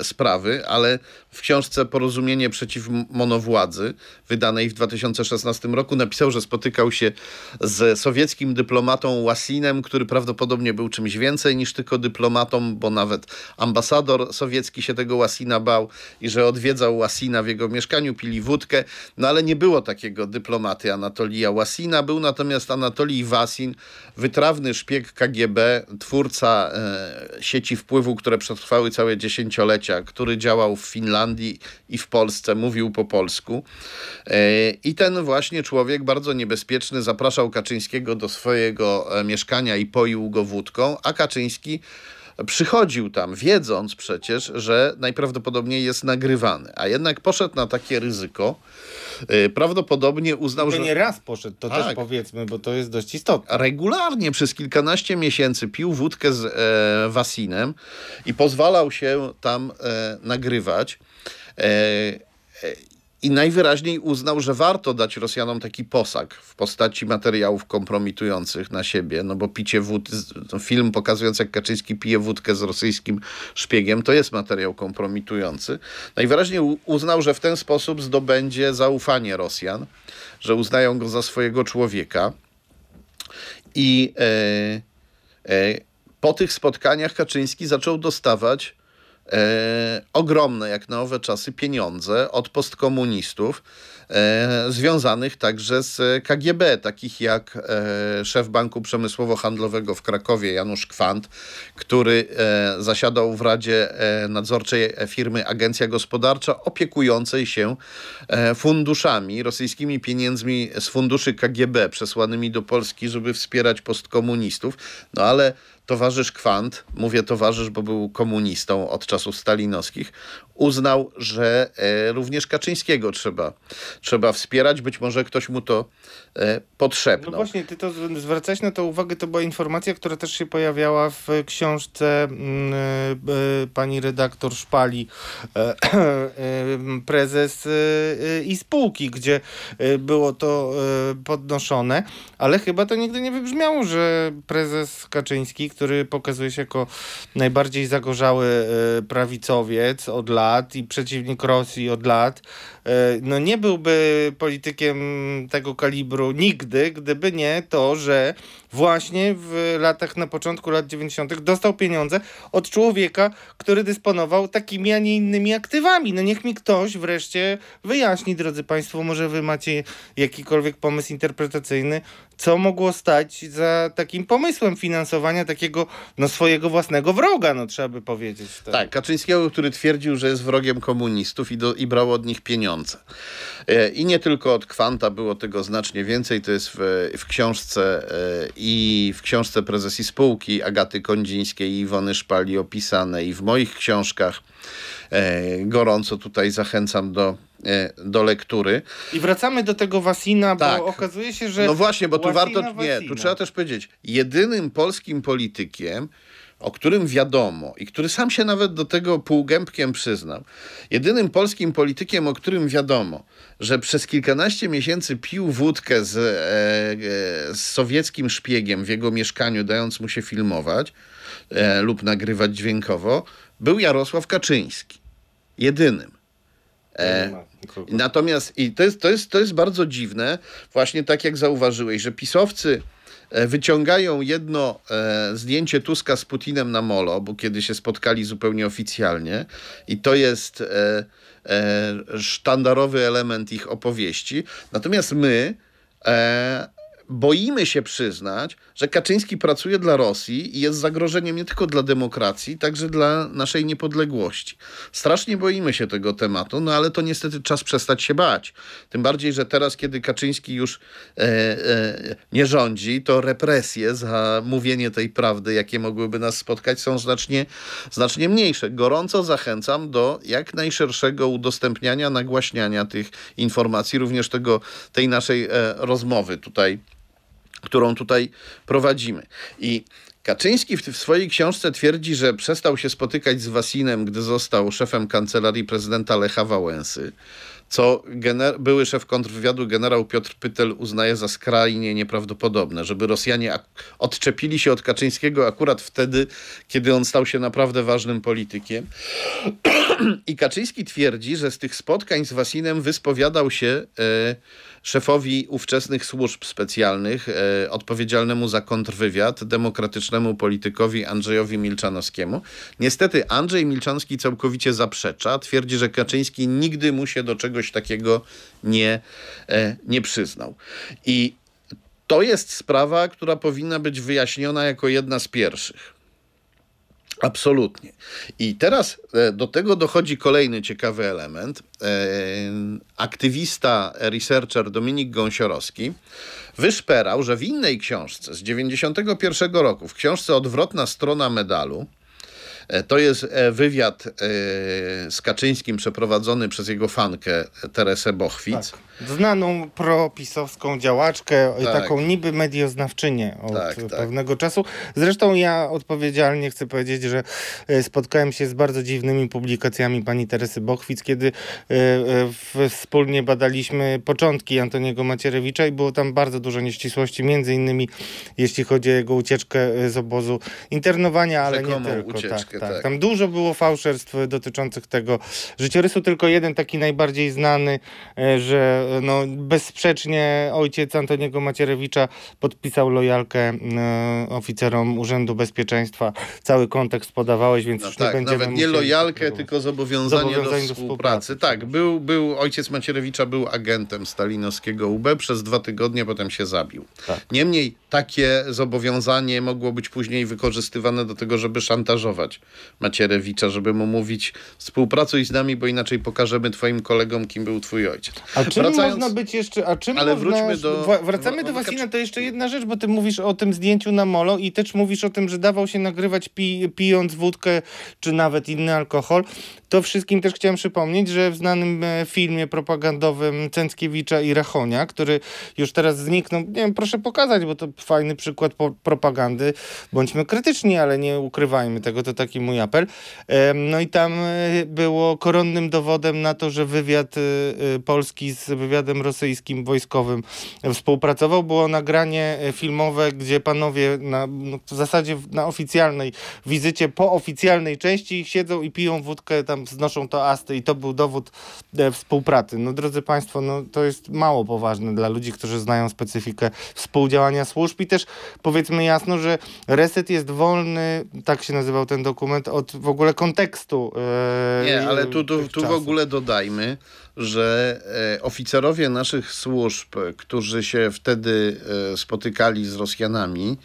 e, sprawy, ale w książce Porozumienie przeciw monowładzy, wydanej w 2016 roku, napisał, że spotykał się z sowieckim dyplomatą Łasinem, który prawdopodobnie był czymś więcej niż tylko dyplomatą, bo nawet ambasador sowiecki się tego Łasina bał i że odwiedzał Łasina w jego mieszkaniu, pili wódkę, no ale nie było takiego dyplomaty Anatolija Łasina, był natomiast Anatolij Wasin, wytrawny szpieg KGB, twórca e, sieci wpływu, które przetrwały całe dziesięciolecia, który działał w Finlandii, i w Polsce mówił po polsku. E, I ten właśnie człowiek, bardzo niebezpieczny, zapraszał Kaczyńskiego do swojego e, mieszkania i poił go wódką, a Kaczyński przychodził tam, wiedząc przecież, że najprawdopodobniej jest nagrywany, a jednak poszedł na takie ryzyko. E, prawdopodobnie uznał, że. Nie raz poszedł, to tak. też powiedzmy, bo to jest dość istotne. Regularnie przez kilkanaście miesięcy pił wódkę z e, Wasinem i pozwalał się tam e, nagrywać. E, e, I najwyraźniej uznał, że warto dać Rosjanom taki posag w postaci materiałów kompromitujących na siebie, no bo picie wód, film pokazujący jak Kaczyński pije wódkę z rosyjskim szpiegiem, to jest materiał kompromitujący. Najwyraźniej uznał, że w ten sposób zdobędzie zaufanie Rosjan, że uznają go za swojego człowieka. I e, e, po tych spotkaniach Kaczyński zaczął dostawać e, ogromne, jak na owe czasy, pieniądze od postkomunistów, e, związanych także z KGB, takich jak e, szef Banku Przemysłowo-Handlowego w Krakowie, Janusz Kwant, który e, zasiadał w Radzie e, Nadzorczej firmy Agencja Gospodarcza opiekującej się e, funduszami, rosyjskimi pieniędzmi z funduszy KGB przesłanymi do Polski, żeby wspierać postkomunistów. No ale towarzysz Kwant, mówię towarzysz, bo był komunistą od czasów stalinowskich, uznał, że e, również Kaczyńskiego trzeba, trzeba wspierać. Być może ktoś mu to e, podszepnął. No właśnie, ty to zwracałeś na to uwagę, to była informacja, która też się pojawiała w książce mm, e, pani redaktor Szpali, prezes i spółki, gdzie było to podnoszone, ale chyba to nigdy nie wybrzmiało, że prezes Kaczyński, który pokazuje się jako najbardziej zagorzały prawicowiec od lat, lat i przeciwnik Rosji od lat, e, no nie byłby politykiem tego kalibru nigdy, gdyby nie to, że właśnie w latach, na początku lat 90. dostał pieniądze od człowieka, który dysponował takimi, a nie innymi aktywami. No niech mi ktoś wreszcie wyjaśni, drodzy Państwo, może Wy macie jakikolwiek pomysł interpretacyjny, co mogło stać za takim pomysłem finansowania takiego no, swojego własnego wroga, no trzeba by powiedzieć. Tak, tak Kaczyńskiego, który twierdził, że jest wrogiem komunistów i, do, i brał od nich pieniądze. E, I nie tylko od Kwanta, było tego znacznie więcej. To jest w, w książce e, i w książce prezesi spółki Agaty Kondzińskiej i Iwony Szpali opisane i w moich książkach. E, gorąco tutaj zachęcam do E, do lektury. I wracamy do tego Wasina, bo tak. okazuje się, że. No właśnie, bo tu warto. Nie, tu trzeba też powiedzieć, jedynym polskim politykiem, o którym wiadomo i który sam się nawet do tego półgębkiem przyznał, jedynym polskim politykiem, o którym wiadomo, że przez kilkanaście miesięcy pił wódkę z, e, e, z sowieckim szpiegiem w jego mieszkaniu, dając mu się filmować e, lub nagrywać dźwiękowo, był Jarosław Kaczyński. Jedynym. E, natomiast i to jest, to, jest, to jest bardzo dziwne, właśnie tak jak zauważyłeś, że pisowcy wyciągają jedno e, zdjęcie Tuska z Putinem na molo, bo kiedy się spotkali zupełnie oficjalnie i to jest e, e, sztandarowy element ich opowieści. Natomiast my e, boimy się przyznać, że Kaczyński pracuje dla Rosji i jest zagrożeniem nie tylko dla demokracji, także dla naszej niepodległości. Strasznie boimy się tego tematu, no ale to niestety czas przestać się bać. Tym bardziej, że teraz, kiedy Kaczyński już e, e, nie rządzi, to represje za mówienie tej prawdy, jakie mogłyby nas spotkać, są znacznie, znacznie mniejsze. Gorąco zachęcam do jak najszerszego udostępniania, nagłaśniania tych informacji, również tego, tej naszej e, rozmowy tutaj którą tutaj prowadzimy. I Kaczyński w, w, swojej książce twierdzi, że przestał się spotykać z Wasinem, gdy został szefem kancelarii prezydenta Lecha Wałęsy, co gener- były szef kontrwywiadu generał Piotr Pytel uznaje za skrajnie nieprawdopodobne, żeby Rosjanie odczepili się od Kaczyńskiego akurat wtedy, kiedy on stał się naprawdę ważnym politykiem. I Kaczyński twierdzi, że z tych spotkań z Wasinem wyspowiadał się... E, szefowi ówczesnych służb specjalnych, e, odpowiedzialnemu za kontrwywiad, demokratycznemu politykowi Andrzejowi Milczanowskiemu. Niestety Andrzej Milczanowski całkowicie zaprzecza, twierdzi, że Kaczyński nigdy mu się do czegoś takiego nie, e, nie przyznał. I to jest sprawa, która powinna być wyjaśniona jako jedna z pierwszych. Absolutnie. I teraz e, do tego dochodzi kolejny ciekawy element. E, aktywista, researcher Dominik Gąsiorowski wyszperał, że w innej książce z 91 roku, w książce Odwrotna strona medalu, to jest wywiad z Kaczyńskim przeprowadzony przez jego fankę Teresę Bochwic. Tak znaną propisowską działaczkę, tak. taką niby medioznawczynię od tak, tak. pewnego tak. czasu. Zresztą ja odpowiedzialnie chcę powiedzieć, że e, spotkałem się z bardzo dziwnymi publikacjami pani Teresy Bochwic, kiedy e, e, wspólnie badaliśmy początki Antoniego Macierewicza i było tam bardzo dużo nieścisłości, między innymi jeśli chodzi o jego ucieczkę z obozu internowania, ale nie tylko. Ucieczkę, tak, tak. Tam dużo było fałszerstw dotyczących tego życiorysu, tylko jeden taki najbardziej znany, że no, bezsprzecznie ojciec Antoniego Macierewicza podpisał lojalkę e, oficerom Urzędu Bezpieczeństwa. Cały kontekst podawałeś, więc no już tak, nie będziemy... Nawet nie lojalkę, tylko zobowiązanie, zobowiązanie do, do, współpracy. Tak, był, był, ojciec Macierewicza był agentem stalinowskiego UB przez dwa tygodnie, potem się zabił. Tak. Niemniej takie zobowiązanie mogło być później wykorzystywane do tego, żeby szantażować Macierewicza, żeby mu mówić współpracuj z nami, bo inaczej pokażemy twoim kolegom, kim był twój ojciec. A czym Wracając... można być jeszcze... A czym Ale można... wróćmy do... Wracamy do Wasina, to jeszcze jedna rzecz, bo ty mówisz o tym zdjęciu na molo i też mówisz o tym, że dawał się nagrywać pi pijąc wódkę, czy nawet inny alkohol. To wszystkim też chciałem przypomnieć, że w znanym e, filmie propagandowym Cęckiewicza i Rachonia, który już teraz zniknął, nie wiem, proszę pokazać, bo to fajny przykład propagandy. Bądźmy krytyczni, ale nie ukrywajmy tego, to taki mój apel. No i tam e, było koronnym dowodem na to, że wywiad e, polski z wywiadem rosyjskim wojskowym współpracował. Było nagranie filmowe, gdzie panowie na, no w zasadzie na oficjalnej wizycie, po oficjalnej części siedzą i piją wódkę tam tam znoszą to asty i to był dowód e, współpracy. No drodzy Państwo, no to jest mało poważne dla ludzi, którzy znają specyfikę współdziałania służb i też powiedzmy jasno, że reset jest wolny, tak się nazywał ten dokument, od w ogóle kontekstu. E, Nie, ale tu, tu, tu w ogóle dodajmy, że e, oficerowie naszych służb, którzy się wtedy e, spotykali z Rosjanami,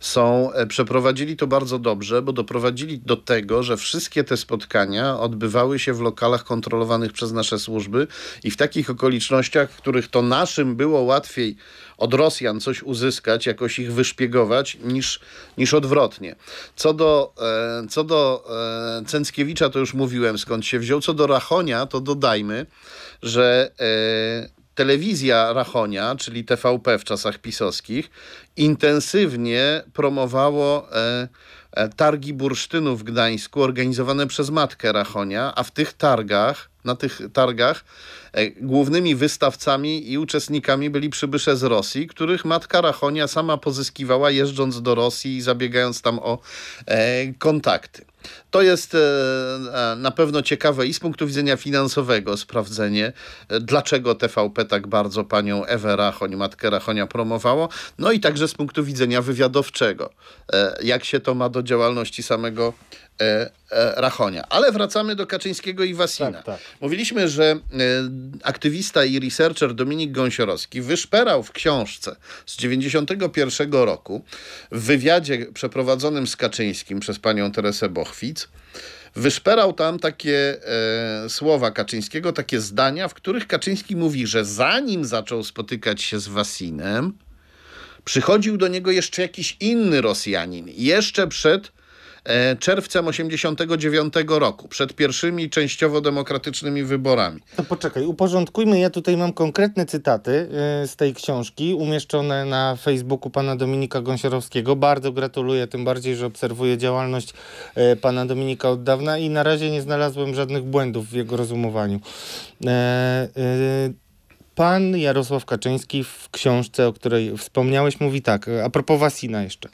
są, e, przeprowadzili to bardzo dobrze, bo doprowadzili do tego, że wszystkie te spotkania odbywały się w lokalach kontrolowanych przez nasze służby i w takich okolicznościach, w których to naszym było łatwiej od Rosjan coś uzyskać, jakoś ich wyszpiegować, niż, niż odwrotnie. Co do, co do Cęckiewicza, to już mówiłem skąd się wziął. Co do Rachonia, to dodajmy, że e, telewizja Rachonia, czyli TVP w czasach pisowskich, intensywnie promowało e, e, targi bursztynu w Gdańsku organizowane przez matkę Rachonia, a w tych targach, na tych targach e, głównymi wystawcami i uczestnikami byli przybysze z Rosji, których matka Rachonia sama pozyskiwała jeżdżąc do Rosji i zabiegając tam o e, kontakty. To jest e, e, na pewno ciekawe i z punktu widzenia finansowego sprawdzenie, e, dlaczego TVP tak bardzo panią Ewę Rachoń, matkę Rachonia promowało, no i także z punktu widzenia wywiadowczego, jak się to ma do działalności samego Rachonia. Ale wracamy do Kaczyńskiego i Wasina. Tak, tak. Mówiliśmy, że aktywista i researcher Dominik Gąsiorowski wyszperał w książce z 91 roku w wywiadzie przeprowadzonym z Kaczyńskim przez panią Teresę Bochwic wyszperał tam takie e, słowa Kaczyńskiego, takie zdania, w których Kaczyński mówi, że zanim zaczął spotykać się z Wasinem, przychodził do niego jeszcze jakiś inny Rosjanin, jeszcze przed E, czerwcem 89 roku, przed pierwszymi częściowo demokratycznymi wyborami. To poczekaj, uporządkujmy. Ja tutaj mam konkretne cytaty e, z tej książki umieszczone na Facebooku pana Dominika Gąsiorowskiego. Bardzo gratuluję, tym bardziej, że obserwuję działalność e, pana Dominika od dawna i na razie nie znalazłem żadnych błędów w jego rozumowaniu. Pan Jarosław Kaczyński w książce, o której wspomniałeś, mówi tak, a propos Wasina jeszcze.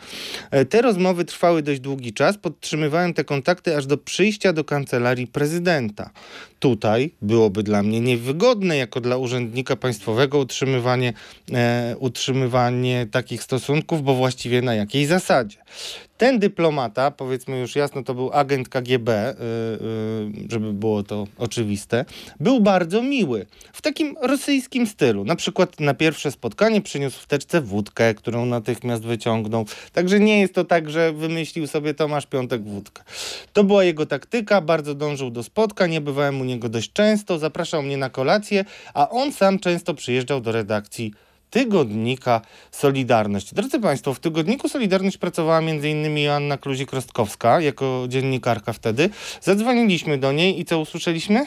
E, te rozmowy trwały dość długi czas, podtrzymywałem te kontakty aż do przyjścia do kancelarii prezydenta. Tutaj byłoby dla mnie niewygodne, jako dla urzędnika państwowego, utrzymywanie, e, utrzymywanie takich stosunków, bo właściwie na jakiej zasadzie. Ten dyplomata, powiedzmy już jasno, to był agent KGB, yy, yy, żeby było to oczywiste, był bardzo miły. W takim rosyjskim stylu. Na przykład na pierwsze spotkanie przyniósł w teczce wódkę, którą natychmiast wyciągnął. Także nie jest to tak, że wymyślił sobie Tomasz Piątek wódkę. To była jego taktyka, bardzo dążył do spotkań, nie bywałem u niego dość często, zapraszał mnie na kolację, a on sam często przyjeżdżał do redakcji tygodnika Solidarność. Drodzy Państwo, w tygodniku Solidarność pracowała m.in. Joanna Kluzik-Rostkowska jako dziennikarka wtedy. Zadzwoniliśmy do niej i co usłyszeliśmy?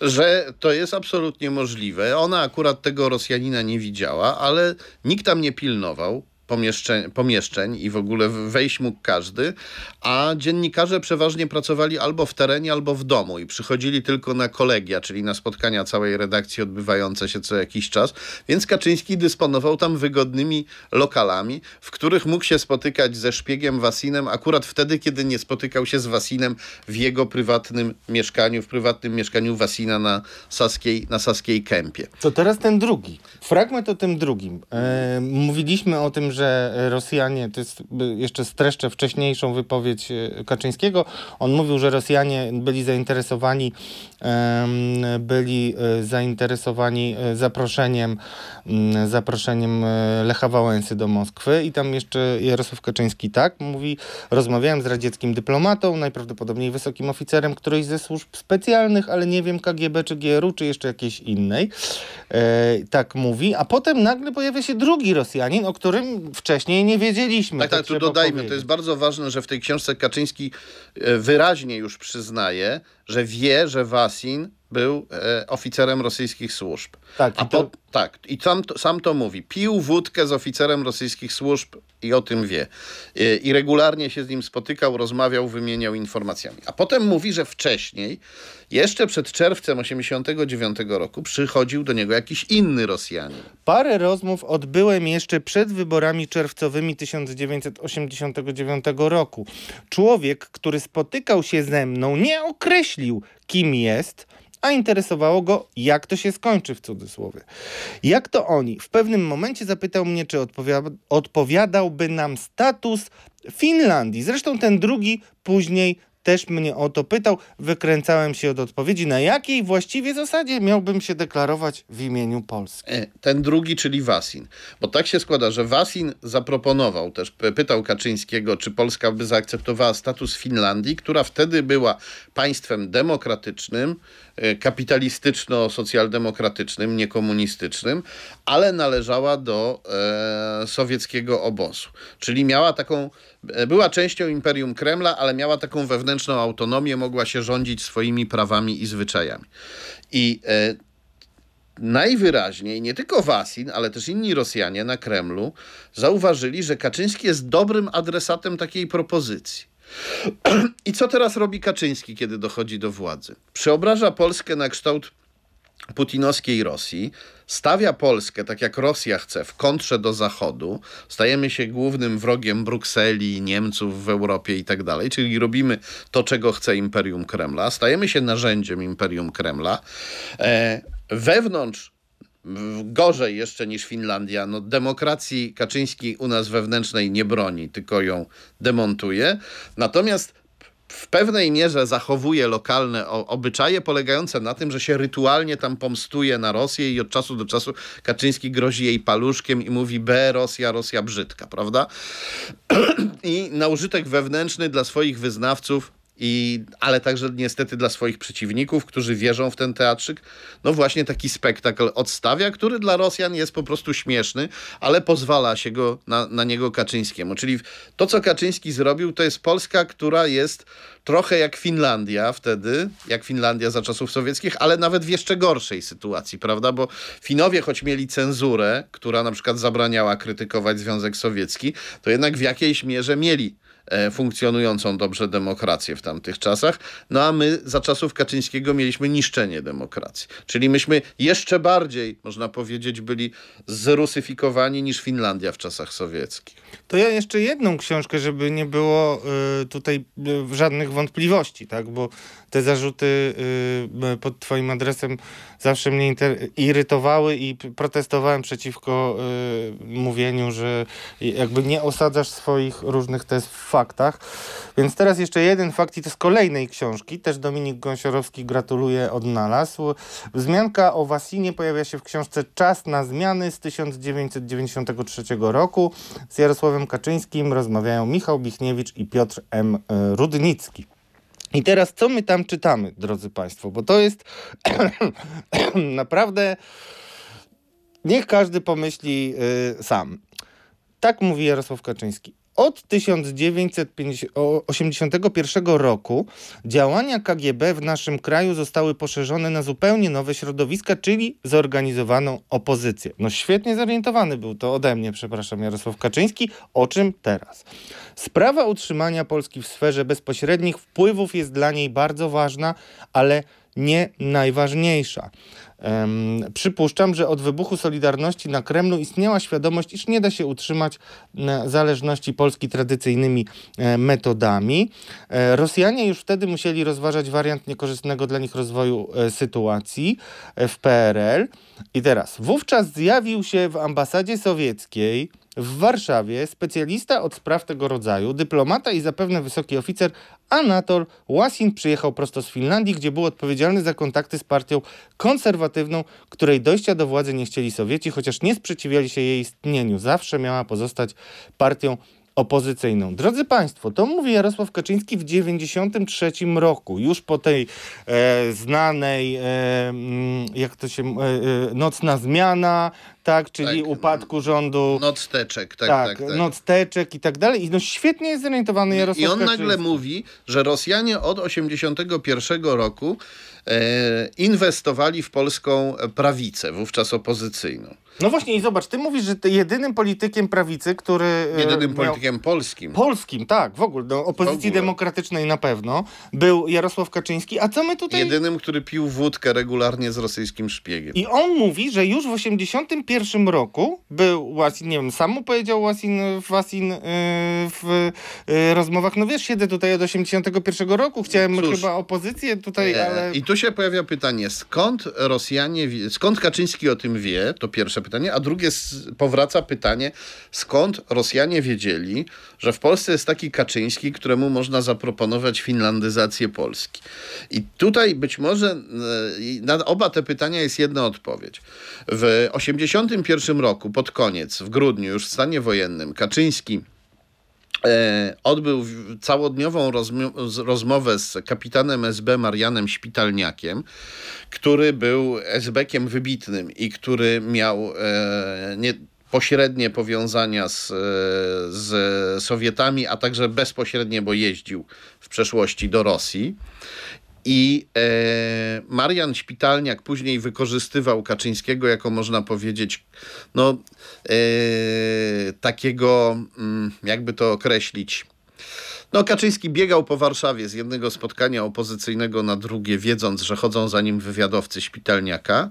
Że to jest absolutnie możliwe. Ona akurat tego Rosjanina nie widziała, ale nikt tam nie pilnował pomieszczeń, pomieszczeń i w ogóle wejść mógł każdy, a dziennikarze przeważnie pracowali albo w terenie, albo w domu i przychodzili tylko na kolegia, czyli na spotkania całej redakcji odbywające się co jakiś czas, więc Kaczyński dysponował tam wygodnymi lokalami, w których mógł się spotykać ze szpiegiem Wasinem akurat wtedy, kiedy nie spotykał się z Wasinem w jego prywatnym mieszkaniu, w prywatnym mieszkaniu Wasina na Saskiej, na Saskiej Kępie. To teraz ten drugi. Fragment o tym drugim. E, mówiliśmy o tym, że Rosjanie, to jest jeszcze streszczę wcześniejszą wypowiedź e, Kaczyńskiego, on mówił, że Rosjanie byli zainteresowani byli e, zainteresowani e, zaproszeniem, mm, zaproszeniem Lecha Wałęsy do Moskwy i tam jeszcze Jarosław Kaczyński tak mówi, rozmawiałem z radzieckim dyplomatą, najprawdopodobniej wysokim oficerem którejś ze służb specjalnych, ale nie wiem KGB czy GRU, czy jeszcze jakiejś innej. tak mówi, a potem nagle pojawia się drugi Rosjanin, o którym wcześniej nie wiedzieliśmy. Tak, tak, tu dodajmy, powiedzieć. to jest bardzo ważne, że w tej książce Kaczyński e, wyraźnie już przyznaje, że wie, że Wasin był e, oficerem rosyjskich służb. Tak, A i to- po, tak, i sam to, sam to mówi. Pił wódkę z oficerem rosyjskich służb i o tym wie. I, I regularnie się z nim spotykał, rozmawiał, wymieniał informacjami. A potem mówi, że wcześniej, jeszcze przed czerwcem 89 roku, przychodził do niego jakiś inny Rosjanin. Parę rozmów odbyłem jeszcze przed wyborami czerwcowymi 1989 roku. Człowiek, który spotykał się ze mną, nie określił, kim jest, a interesowało go, jak to się skończy w cudzysłowie. Jak to oni? W pewnym momencie zapytał mnie, czy odpowiada- odpowiadałby nam status Finlandii. Zresztą ten drugi później też mnie o to pytał. Wykręcałem się od odpowiedzi, na jakiej właściwie zasadzie miałbym się deklarować w imieniu Polski. E, Ten drugi, czyli Wasin. Bo tak się składa, że Wasin zaproponował też, pytał Kaczyńskiego, czy Polska by zaakceptowała status Finlandii, która wtedy była państwem demokratycznym, kapitalistyczno-socjaldemokratycznym, niekomunistycznym, ale należała do e, sowieckiego obozu. Czyli miała taką, e, była częścią Imperium Kremla, ale miała taką wewnętrzną autonomię, mogła się rządzić swoimi prawami i zwyczajami. I e, najwyraźniej nie tylko Wasin, ale też inni Rosjanie na Kremlu zauważyli, że Kaczyński jest dobrym adresatem takiej propozycji. I co teraz robi Kaczyński, kiedy dochodzi do władzy? Przeobraża Polskę na kształt putinowskiej Rosji, stawia Polskę, tak jak Rosja chce, w kontrze do Zachodu, stajemy się głównym wrogiem Brukseli, Niemców w Europie i tak dalej, czyli robimy to, czego chce Imperium Kremla, stajemy się narzędziem Imperium Kremla. E, wewnątrz gorzej jeszcze niż Finlandia. No, demokracji Kaczyński u nas wewnętrznej nie broni, tylko ją demontuje. Natomiast w pewnej mierze zachowuje lokalne obyczaje polegające na tym, że się rytualnie tam pomstuje na Rosję i od czasu do czasu Kaczyński grozi jej paluszkiem i mówi B, Rosja, Rosja brzydka, prawda? I na użytek wewnętrzny dla swoich wyznawców i, ale także niestety dla swoich przeciwników, którzy wierzą w ten teatrzyk, no właśnie taki spektakl odstawia, który dla Rosjan jest po prostu śmieszny, ale pozwala się go na, na niego Kaczyńskiemu. Czyli to, co Kaczyński zrobił, to jest Polska, która jest trochę jak Finlandia wtedy, jak Finlandia za czasów sowieckich, ale nawet w jeszcze gorszej sytuacji, prawda? Bo Finowie, choć mieli cenzurę, która na przykład zabraniała krytykować Związek Sowiecki, to jednak w jakiejś mierze mieli funkcjonującą dobrze demokrację w tamtych czasach. No a my za czasów Kaczyńskiego mieliśmy niszczenie demokracji. Czyli myśmy jeszcze bardziej, można powiedzieć, byli zrusyfikowani niż Finlandia w czasach sowieckich. To ja jeszcze jedną książkę, żeby nie było y, tutaj y, żadnych wątpliwości, tak? Bo te zarzuty y, pod twoim adresem zawsze mnie irytowały i protestowałem przeciwko mówieniu, że jakby nie osadzasz swoich różnych tez w faktach. Więc teraz jeszcze jeden fakt i to z kolejnej książki. Też Dominik Gąsiorowski gratuluje, odnalazł. Wzmianka o Wasinie pojawia się w książce Czas na zmiany z 1993 roku. Z Jarosławem Kaczyńskim rozmawiają Michał Bichniewicz i Piotr M. Rudnicki. I teraz co my tam czytamy, drodzy Państwo? Bo to jest naprawdę. Niech każdy pomyśli y, sam. Tak mówi Jarosław Kaczyński. Od 1981 roku działania KGB w naszym kraju zostały poszerzone na zupełnie nowe środowiska, czyli zorganizowaną opozycję. No świetnie zorientowany był to ode mnie, przepraszam, Jarosław Kaczyński. O czym teraz? Sprawa utrzymania Polski w sferze bezpośrednich wpływów jest dla niej bardzo ważna, ale nie najważniejsza. Em, przypuszczam, że od wybuchu Solidarności na Kremlu istniała świadomość, iż nie da się utrzymać zależności Polski tradycyjnymi e, metodami. E, Rosjanie już wtedy musieli rozważać wariant niekorzystnego dla nich rozwoju e, sytuacji w PRL. I teraz, wówczas zjawił się w ambasadzie sowieckiej w Warszawie specjalista od spraw tego rodzaju, dyplomata i zapewne wysoki oficer Anatol Łasin przyjechał prosto z Finlandii, gdzie był odpowiedzialny za kontakty z partią konserwatywną, której dojścia do władzy nie chcieli Sowieci, chociaż nie sprzeciwiali się jej istnieniu. Zawsze miała pozostać partią opozycyjną. Drodzy Państwo, to mówi Jarosław Kaczyński w 93 roku, już po tej e, znanej, e, mm, jak to się, e, e, nocna zmiana, tak, czyli Tak, upadku rządu. Nocteczek, tak, tak, tak, tak. nocteczek i tak dalej. I no świetnie jest zorientowany Jarosław I on nagle Kaczyński. mówi, że Rosjanie od 81 roku e, inwestowali w polską prawicę, wówczas opozycyjną. No właśnie i zobacz, ty mówisz, że ty jedynym politykiem prawicy, który... e, Jedynym politykiem polskim. Polskim, tak, w ogóle, do opozycji ogóle. demokratycznej na pewno, był Jarosław Kaczyński, a co my tutaj... Jedynym, który pił wódkę regularnie z rosyjskim szpiegiem. I on mówi, że już w 81 roku był Łasin, nie wiem, sam mu powiedział Łasin, Wasin yy, w yy, rozmowach, no wiesz, siedzę tutaj od 81 roku, chciałem Cóż. chyba opozycję tutaj, ale... I tu się pojawia pytanie, skąd Rosjanie, skąd Kaczyński o tym wie, to pierwsze pytanie, a drugie powraca pytanie, skąd Rosjanie wiedzieli, że w Polsce jest taki Kaczyński, któremu można zaproponować finlandyzację Polski. I tutaj być może e, na oba te pytania jest jedna odpowiedź. W 81 roku, pod koniec, w grudniu, już w stanie wojennym, Kaczyński odbył w- całodniową rozmowę z kapitanem SB Marianem Szpitalniakiem, który był SB-kiem wybitnym i który miał e, nie, pośrednie powiązania z, e, z Sowietami, a także bezpośrednie, bo jeździł w przeszłości do Rosji. I e, Marian Szpitalniak później wykorzystywał Kaczyńskiego jako można powiedzieć, no e, takiego, mm, jakby to określić. No, Kaczyński biegał po Warszawie z jednego spotkania opozycyjnego na drugie, wiedząc, że chodzą za nim wywiadowcy Szpitalniaka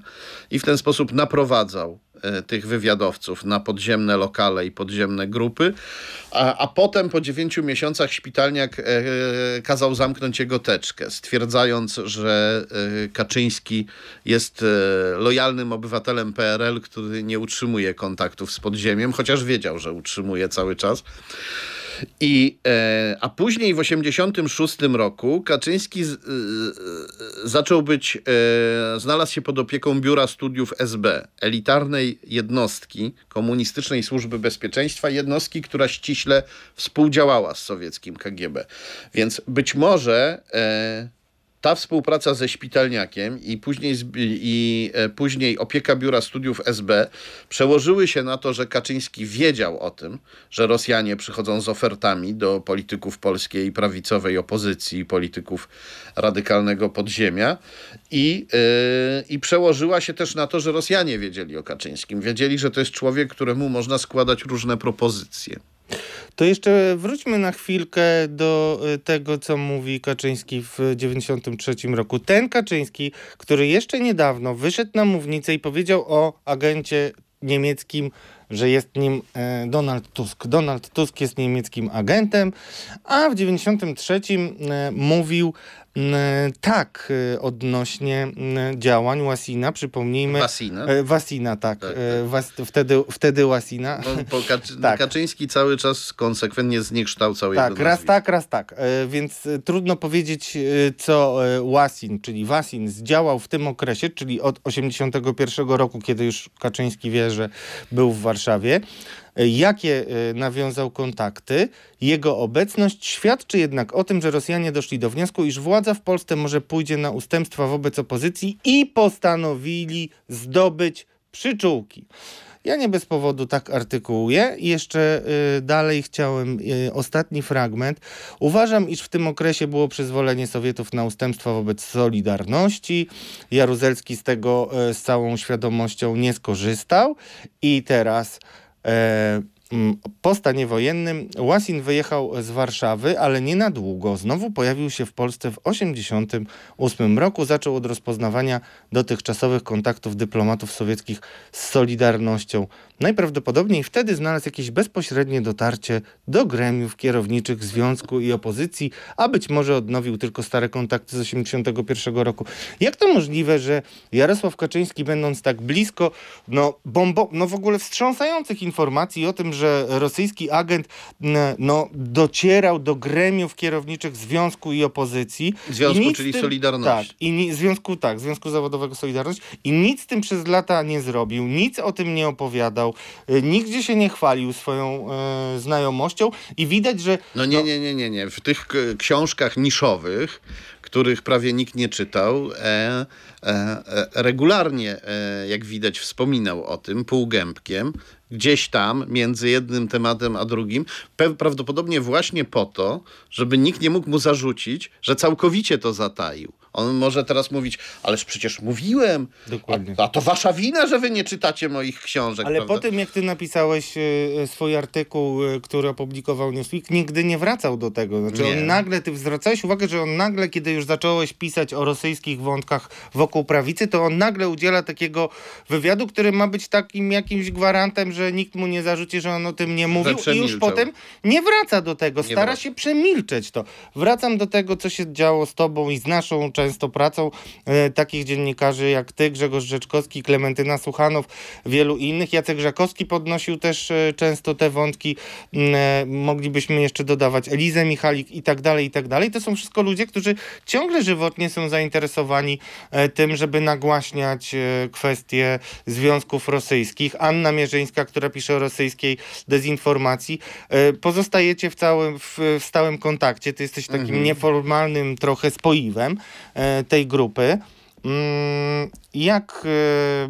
i w ten sposób naprowadzał tych wywiadowców na podziemne lokale i podziemne grupy, a, a potem po dziewięciu miesiącach Szpitalniak e, kazał zamknąć jego teczkę, stwierdzając, że e, Kaczyński jest e, lojalnym obywatelem PRL, który nie utrzymuje kontaktów z podziemiem, chociaż wiedział, że utrzymuje cały czas. I, e, a później w 1986 roku Kaczyński z, e, e, zaczął być, e, znalazł się pod opieką Biura Studiów SB, elitarnej jednostki komunistycznej służby bezpieczeństwa, jednostki, która ściśle współdziałała z sowieckim KGB. Więc być może ta współpraca ze Szpitalniakiem i później, i e, później opieka Biura Studiów SB przełożyły się na to, że Kaczyński wiedział o tym, że Rosjanie przychodzą z ofertami do polityków polskiej prawicowej opozycji polityków radykalnego podziemia i, yy, i przełożyła się też na to, że Rosjanie wiedzieli o Kaczyńskim. Wiedzieli, że to jest człowiek, któremu można składać różne propozycje. To jeszcze wróćmy na chwilkę do y, tego, co mówi Kaczyński w 93 roku. Ten Kaczyński, który jeszcze niedawno wyszedł na mównicę i powiedział o agencie niemieckim, że jest nim e, Donald Tusk. Donald Tusk jest niemieckim agentem, a w 93 e, mówił tak e, odnośnie działań Łasina, przypomnijmy. Wasina. Wasina, tak. Tak, e, Was, wtedy, wtedy Łasina. No, Kaczy- Tak. Kaczyński cały czas konsekwentnie zniekształcał Tak, jego raz tak, raz tak. Więc trudno powiedzieć, co Łasin, czyli Wasin zdziałał w tym okresie, czyli od 81 roku, kiedy już Kaczyński wie, że był w Warszawie. E, Jakie e, nawiązał kontakty? Jego obecność świadczy jednak o tym, że Rosjanie doszli do wniosku, iż władza w Polsce może pójdzie na ustępstwa wobec opozycji i postanowili zdobyć przyczółki. Ja nie bez powodu tak artykułuję. I Jeszcze y, dalej chciałem y, ostatni fragment. Uważam, iż w tym okresie było przyzwolenie Sowietów na ustępstwa wobec Solidarności. Jaruzelski z tego y, z całą świadomością nie skorzystał i teraz e, po stanie wojennym Łasin wyjechał z Warszawy, ale nie na długo. Znowu pojawił się w Polsce w 1988 roku. Zaczął od rozpoznawania dotychczasowych kontaktów dyplomatów sowieckich z Solidarnością. Najprawdopodobniej wtedy znalazł jakieś bezpośrednie dotarcie do gremiów kierowniczych związku i opozycji, a być może odnowił tylko stare kontakty z 1981 roku. Jak to możliwe, że Jarosław Kaczyński, będąc tak blisko no, bombo, no w ogóle wstrząsających informacji o tym, że że rosyjski agent no, docierał do gremiów kierowniczych związku i opozycji. Związku, I czyli tym, Solidarność. Tak, i ni, związku, tak, Związku Zawodowego Solidarność. I nic z tym przez lata nie zrobił, nic o tym nie opowiadał, y, nigdzie się nie chwalił swoją y, znajomością i widać, że... No nie, nie, nie, nie, nie. W tych książkach niszowych, których prawie nikt nie czytał, e, e, e, regularnie, e, jak widać, wspominał o tym półgębkiem, gdzieś tam między jednym tematem a drugim, prawdopodobnie właśnie po to, żeby nikt nie mógł mu zarzucić, że całkowicie to zataił. On może teraz mówić, ależ przecież mówiłem, Dokładnie. A, a to wasza wina, że wy nie czytacie moich książek. Ale prawda? po tym, jak ty napisałeś y, swój artykuł, y, który opublikował Newsweek, nigdy nie wracał do tego. Znaczy Nie. on nagle, ty zwracałeś uwagę, że on nagle, kiedy już zacząłeś pisać o rosyjskich wątkach wokół prawicy, to on nagle udziela takiego wywiadu, który ma być takim jakimś gwarantem, że nikt mu nie zarzuci, że on o tym nie mówił i już potem nie wraca do tego, stara wraca. się przemilczeć to. Wracam do tego, co się działo z tobą i z naszą często pracą e, takich dziennikarzy jak ty, Grzegorz Rzeczkowski, Klementyna Suchanow, wielu innych. Jacek Żakowski podnosił też e, często te wątki. Mm, e, moglibyśmy jeszcze dodawać Elizę Michalik i tak dalej, i tak dalej. To są wszystko ludzie, którzy ciągle żywotnie są zainteresowani tym, żeby nagłaśniać kwestie związków rosyjskich. Anna Mierzyńska, która pisze o rosyjskiej dezinformacji. Pozostajecie w całym, w, w stałym kontakcie. Ty jesteś takim nieformalnym trochę spoiwem tej grupy. Mm, Jak, e,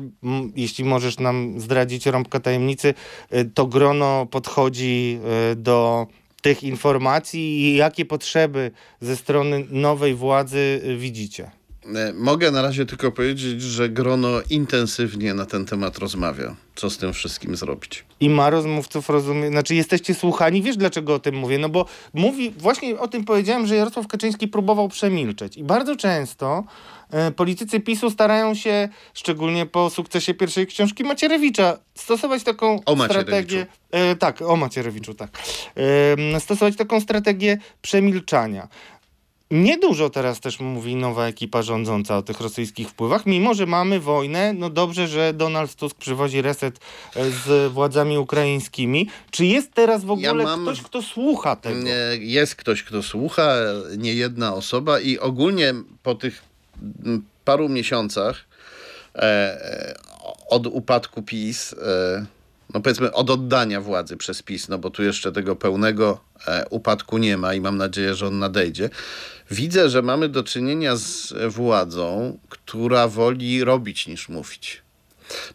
jeśli możesz nam zdradzić rąbka tajemnicy, e, to grono podchodzi e, do tych informacji i jakie potrzeby ze strony nowej władzy e, widzicie? E, Mogę na razie tylko powiedzieć, że grono intensywnie na ten temat rozmawia. Co z tym wszystkim zrobić? I ma rozmówców, rozumie, znaczy jesteście słuchani, wiesz dlaczego o tym mówię? No bo mówi, właśnie o tym powiedziałem, że Jarosław Kaczyński próbował przemilczeć i bardzo często e, politycy PiSu starają się, szczególnie po sukcesie pierwszej książki Macierewicza, stosować taką O strategię, e, tak, o Macierewiczu, tak, stosować taką strategię przemilczania. Niedużo teraz też mówi nowa ekipa rządząca o tych rosyjskich wpływach, mimo że mamy wojnę. No dobrze, że Donald Tusk przywozi reset e, z władzami ukraińskimi. Czy jest teraz w ogóle mam- ktoś, kto słucha tego? Jest ktoś, kto słucha, nie jedna osoba i ogólnie po tych mm, paru miesiącach e, e, od upadku PiS, e, no powiedzmy od oddania władzy przez PiS, no bo tu jeszcze tego pełnego e, upadku nie ma i mam nadzieję, że on nadejdzie. Widzę, że mamy do czynienia z władzą, która woli robić niż mówić.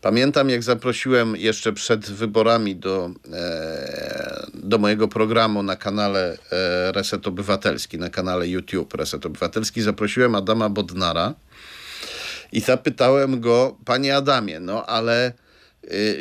Pamiętam, jak zaprosiłem jeszcze przed wyborami do, e, do mojego programu na kanale e, Reset Obywatelski, na kanale YouTube Reset Obywatelski, zaprosiłem Adama Bodnara i zapytałem go, panie Adamie, no ale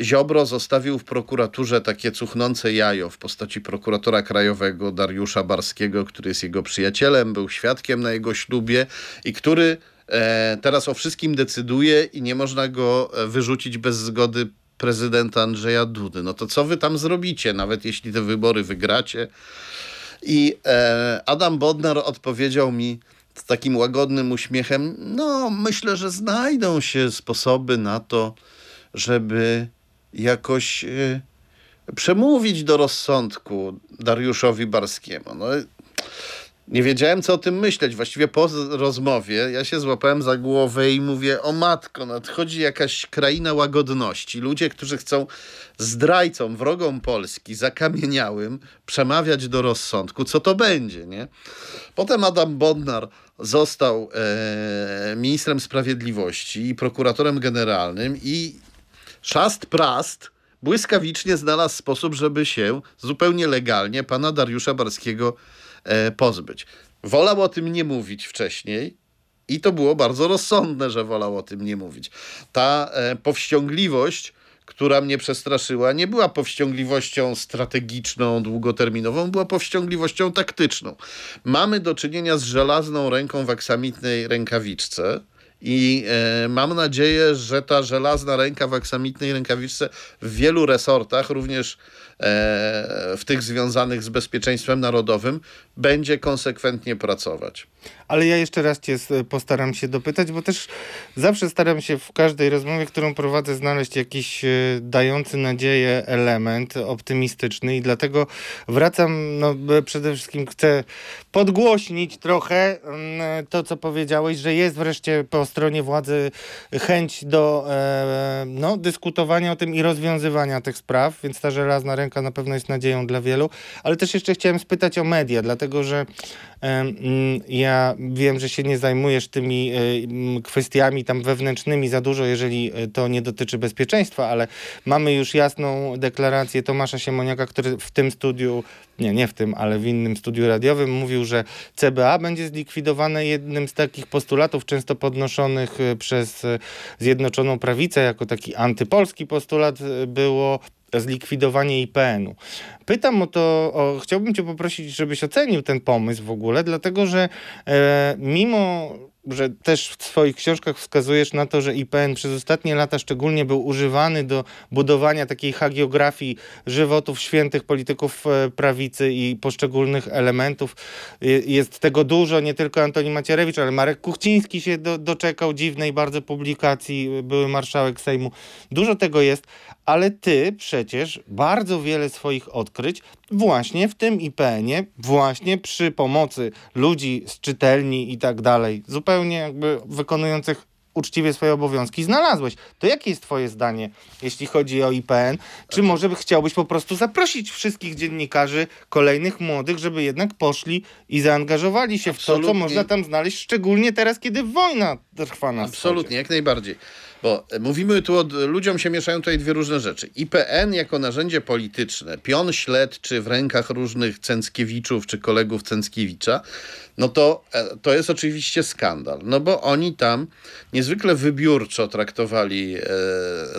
Ziobro zostawił w prokuraturze takie cuchnące jajo w postaci prokuratora krajowego Dariusza Barskiego, który jest jego przyjacielem, był świadkiem na jego ślubie i który e, teraz o wszystkim decyduje i nie można go e, wyrzucić bez zgody prezydenta Andrzeja Dudy. No to co wy tam zrobicie, nawet jeśli te wybory wygracie? I e, Adam Bodnar odpowiedział mi z takim łagodnym uśmiechem: No, myślę, że znajdą się sposoby na to, żeby jakoś e, przemówić do rozsądku Dariuszowi Barskiemu. No, nie wiedziałem, co o tym myśleć. Właściwie po rozmowie ja się złapałem za głowę i mówię: O matko, nadchodzi jakaś kraina łagodności. Ludzie, którzy chcą zdrajcom, wrogom Polski, zakamieniałym, przemawiać do rozsądku. Co to będzie, nie? Potem Adam Bodnar został e, ministrem sprawiedliwości i prokuratorem generalnym i szast prast błyskawicznie znalazł sposób, żeby się zupełnie legalnie pana Dariusza Barskiego e, pozbyć. Wolał o tym nie mówić wcześniej i to było bardzo rozsądne, że wolał o tym nie mówić. Ta e, powściągliwość, która mnie przestraszyła, nie była powściągliwością strategiczną, długoterminową, była powściągliwością taktyczną. Mamy do czynienia z żelazną ręką w aksamitnej rękawiczce. I e, mam nadzieję, że ta żelazna ręka w aksamitnej rękawiczce w wielu resortach, również w tych związanych z bezpieczeństwem narodowym, będzie konsekwentnie pracować. ale ja jeszcze raz cię postaram się dopytać, bo też zawsze staram się w każdej rozmowie, którą prowadzę, znaleźć jakiś e, dający nadzieję element optymistyczny i dlatego wracam, no przede wszystkim chcę podgłośnić trochę mm, to, co powiedziałeś, że jest wreszcie po stronie władzy chęć do e, no, dyskutowania o tym i rozwiązywania tych spraw, więc ta żelazna ręka na pewno jest nadzieją dla wielu, ale też jeszcze chciałem spytać o media, dlatego że Mm, ja wiem, że się nie zajmujesz tymi e, kwestiami tam wewnętrznymi za dużo, jeżeli e, to nie dotyczy bezpieczeństwa, ale mamy już jasną deklarację Tomasza Siemoniaka, który w tym studiu, nie, nie w tym, ale w innym studiu radiowym mówił, że CBA będzie zlikwidowane. Jednym z takich postulatów często podnoszonych e, przez Zjednoczoną Prawicę jako taki antypolski postulat było zlikwidowanie IPN-u. Pytam o to, o, chciałbym Cię poprosić, żebyś ocenił ten pomysł w ogóle, dlatego że e, mimo że też w swoich książkach wskazujesz na to, że IPN przez ostatnie lata szczególnie był używany do budowania takiej hagiografii żywotów świętych polityków e, prawicy i poszczególnych elementów. Jest tego dużo, nie tylko Antoni Macierewicz, ale Marek Kuchciński się do, doczekał dziwnej bardzo publikacji, były marszałek Sejmu. Dużo tego jest, ale ty przecież bardzo wiele swoich odkryć właśnie w tym IPN-ie, właśnie przy pomocy ludzi z czytelni i tak dalej, zupełnie jakby wykonujących uczciwie swoje obowiązki znalazłeś. To jakie jest twoje zdanie, jeśli chodzi o IPN? Czy może chciałbyś po prostu zaprosić wszystkich dziennikarzy, kolejnych młodych, żeby jednak poszli i zaangażowali się Absolutnie. w to, co można tam znaleźć, szczególnie teraz, kiedy wojna trwa na Absolutnie, wschodzie. jak najbardziej. Bo mówimy tu, od, ludziom się mieszają tutaj dwie różne rzeczy. IPN jako narzędzie polityczne, pion śledczy w rękach różnych Cęckiewiczów czy kolegów Cęckiewicza, no to, e, to jest oczywiście skandal. No bo oni tam niezwykle wybiórczo traktowali e,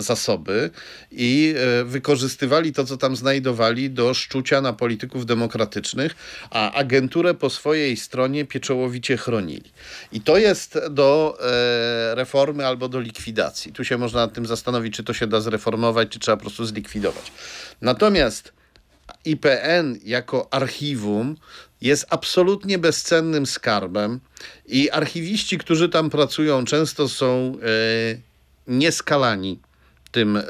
zasoby i e, wykorzystywali to, co tam znajdowali do szczucia na polityków demokratycznych, a agenturę po swojej stronie pieczołowicie chronili. I to jest do e, reformy albo do likwidacji. Tu się można nad tym zastanowić, czy to się da zreformować, czy trzeba po prostu zlikwidować. Natomiast IPN jako archiwum jest absolutnie bezcennym skarbem i archiwiści, którzy tam pracują, często są e, nieskalani tym e,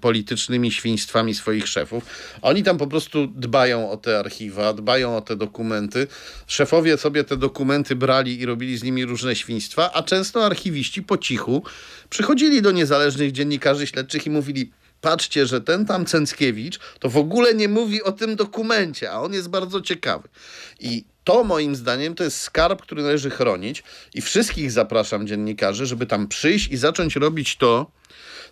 politycznymi świństwami swoich szefów. Oni tam po prostu dbają o te archiwa, dbają o te dokumenty. Szefowie sobie te dokumenty brali i robili z nimi różne świństwa, a często archiwiści po cichu przychodzili do niezależnych dziennikarzy śledczych i mówili: patrzcie, że ten tam Cęckiewicz to w ogóle nie mówi o tym dokumencie, a on jest bardzo ciekawy. I to moim zdaniem to jest skarb, który należy chronić i wszystkich zapraszam dziennikarzy, żeby tam przyjść i zacząć robić to,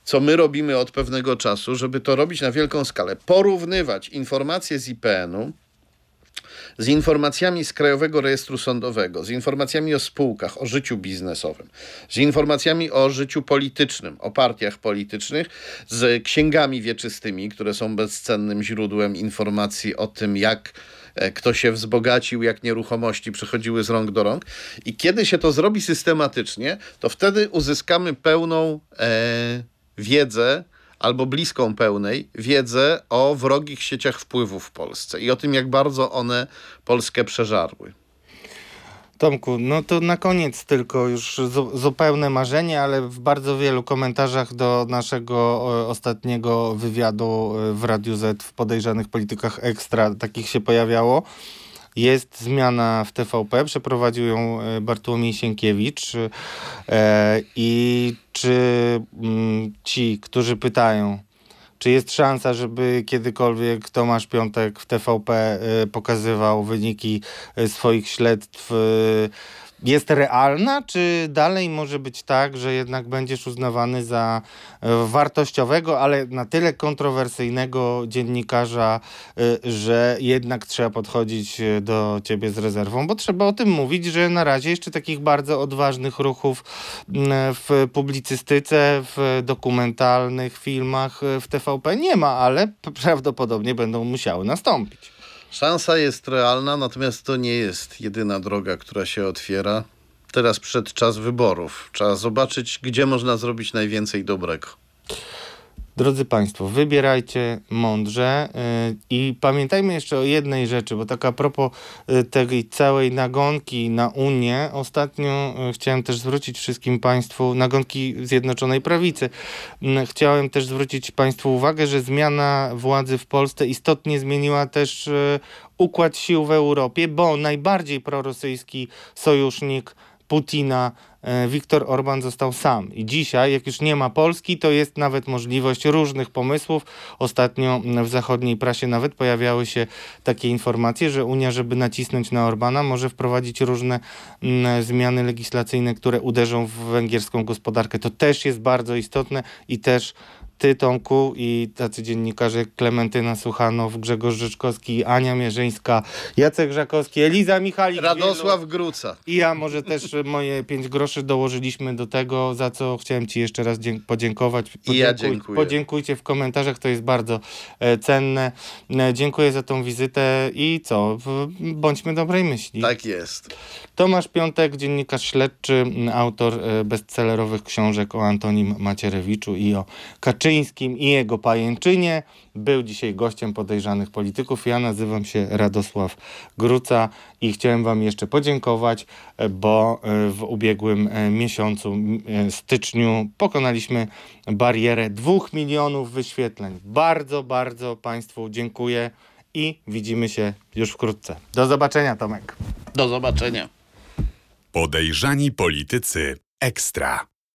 co my robimy od pewnego czasu, żeby to robić na wielką skalę. Porównywać informacje z IPN-u, z informacjami z Krajowego Rejestru Sądowego, z informacjami o spółkach, o życiu biznesowym, z informacjami o życiu politycznym, o partiach politycznych, z księgami wieczystymi, które są bezcennym źródłem informacji o tym, jak e, kto się wzbogacił, jak nieruchomości przechodziły z rąk do rąk. I kiedy się to zrobi systematycznie, to wtedy uzyskamy pełną e, wiedzę albo bliską pełnej wiedzę o wrogich sieciach wpływów w Polsce i o tym, jak bardzo one Polskę przeżarły. Tomku, no to na koniec tylko już zupełne marzenie, ale w bardzo wielu komentarzach do naszego ostatniego wywiadu e, w Radiu Z w podejrzanych politykach ekstra takich się pojawiało. Jest zmiana w TVP, przeprowadził ją e, Bartłomiej Sienkiewicz e, i czy mm, ci, którzy pytają, czy jest szansa, żeby kiedykolwiek Tomasz Piątek w TVP e, pokazywał wyniki swoich śledztw jest realna, czy dalej może być tak, że jednak będziesz uznawany za e, wartościowego, ale na tyle kontrowersyjnego dziennikarza, e, że jednak trzeba podchodzić e, do ciebie z rezerwą, bo trzeba o tym mówić, że na razie jeszcze takich bardzo odważnych ruchów w publicystyce, w dokumentalnych filmach w TVP nie ma, ale prawdopodobnie będą musiały nastąpić. Szansa jest realna, natomiast to nie jest jedyna droga, która się otwiera. Teraz przed czas wyborów. Trzeba zobaczyć, gdzie można zrobić najwięcej dobrego. Drodzy Państwo, wybierajcie mądrze y, i pamiętajmy jeszcze o jednej rzeczy, bo tak a propos y, tej całej nagonki na Unię, ostatnio y, chciałem też zwrócić wszystkim Państwu, nagonki Zjednoczonej Prawicy, Mm, chciałem też zwrócić Państwu uwagę, że zmiana władzy w Polsce istotnie zmieniła też układ sił w Europie, bo najbardziej prorosyjski sojusznik Putina, e, Viktor Orban został sam. I dzisiaj, jak już nie ma Polski, to jest nawet możliwość różnych pomysłów. Ostatnio w zachodniej prasie nawet pojawiały się takie informacje, że Unia, żeby nacisnąć na Orbana, może wprowadzić różne mm, zmiany legislacyjne, które uderzą w węgierską gospodarkę. To też jest bardzo istotne i też ty, Tomku, i tacy dziennikarze Klementyna Suchanow, Grzegorz Życzkowski, Ania Mierzyńska, Jacek Żakowski, Eliza Michalik. Radosław wielu- Gruca. I ja może też moje pięć groszy dołożyliśmy do tego, za co chciałem ci jeszcze raz podziękować. I ja Podziękuj- dziękuję. Podziękujcie w komentarzach, to jest bardzo e, cenne. E, dziękuję za tą wizytę i co, w, bądźmy dobrej myśli. Tak jest. Tomasz Piątek, dziennikarz śledczy, autor e, bestsellerowych książek o Antonim Macierewiczu i o Kaczyńskim i jego pajęczynie. Był dzisiaj gościem podejrzanych polityków. Ja nazywam się Radosław Gruca i chciałem wam jeszcze podziękować, bo e, w ubiegłym e, miesiącu, e, styczniu, pokonaliśmy barierę dwóch milionów wyświetleń. Bardzo, bardzo Państwu dziękuję i widzimy się już wkrótce. Do zobaczenia, Tomek. Do zobaczenia. Podejrzani politycy ekstra.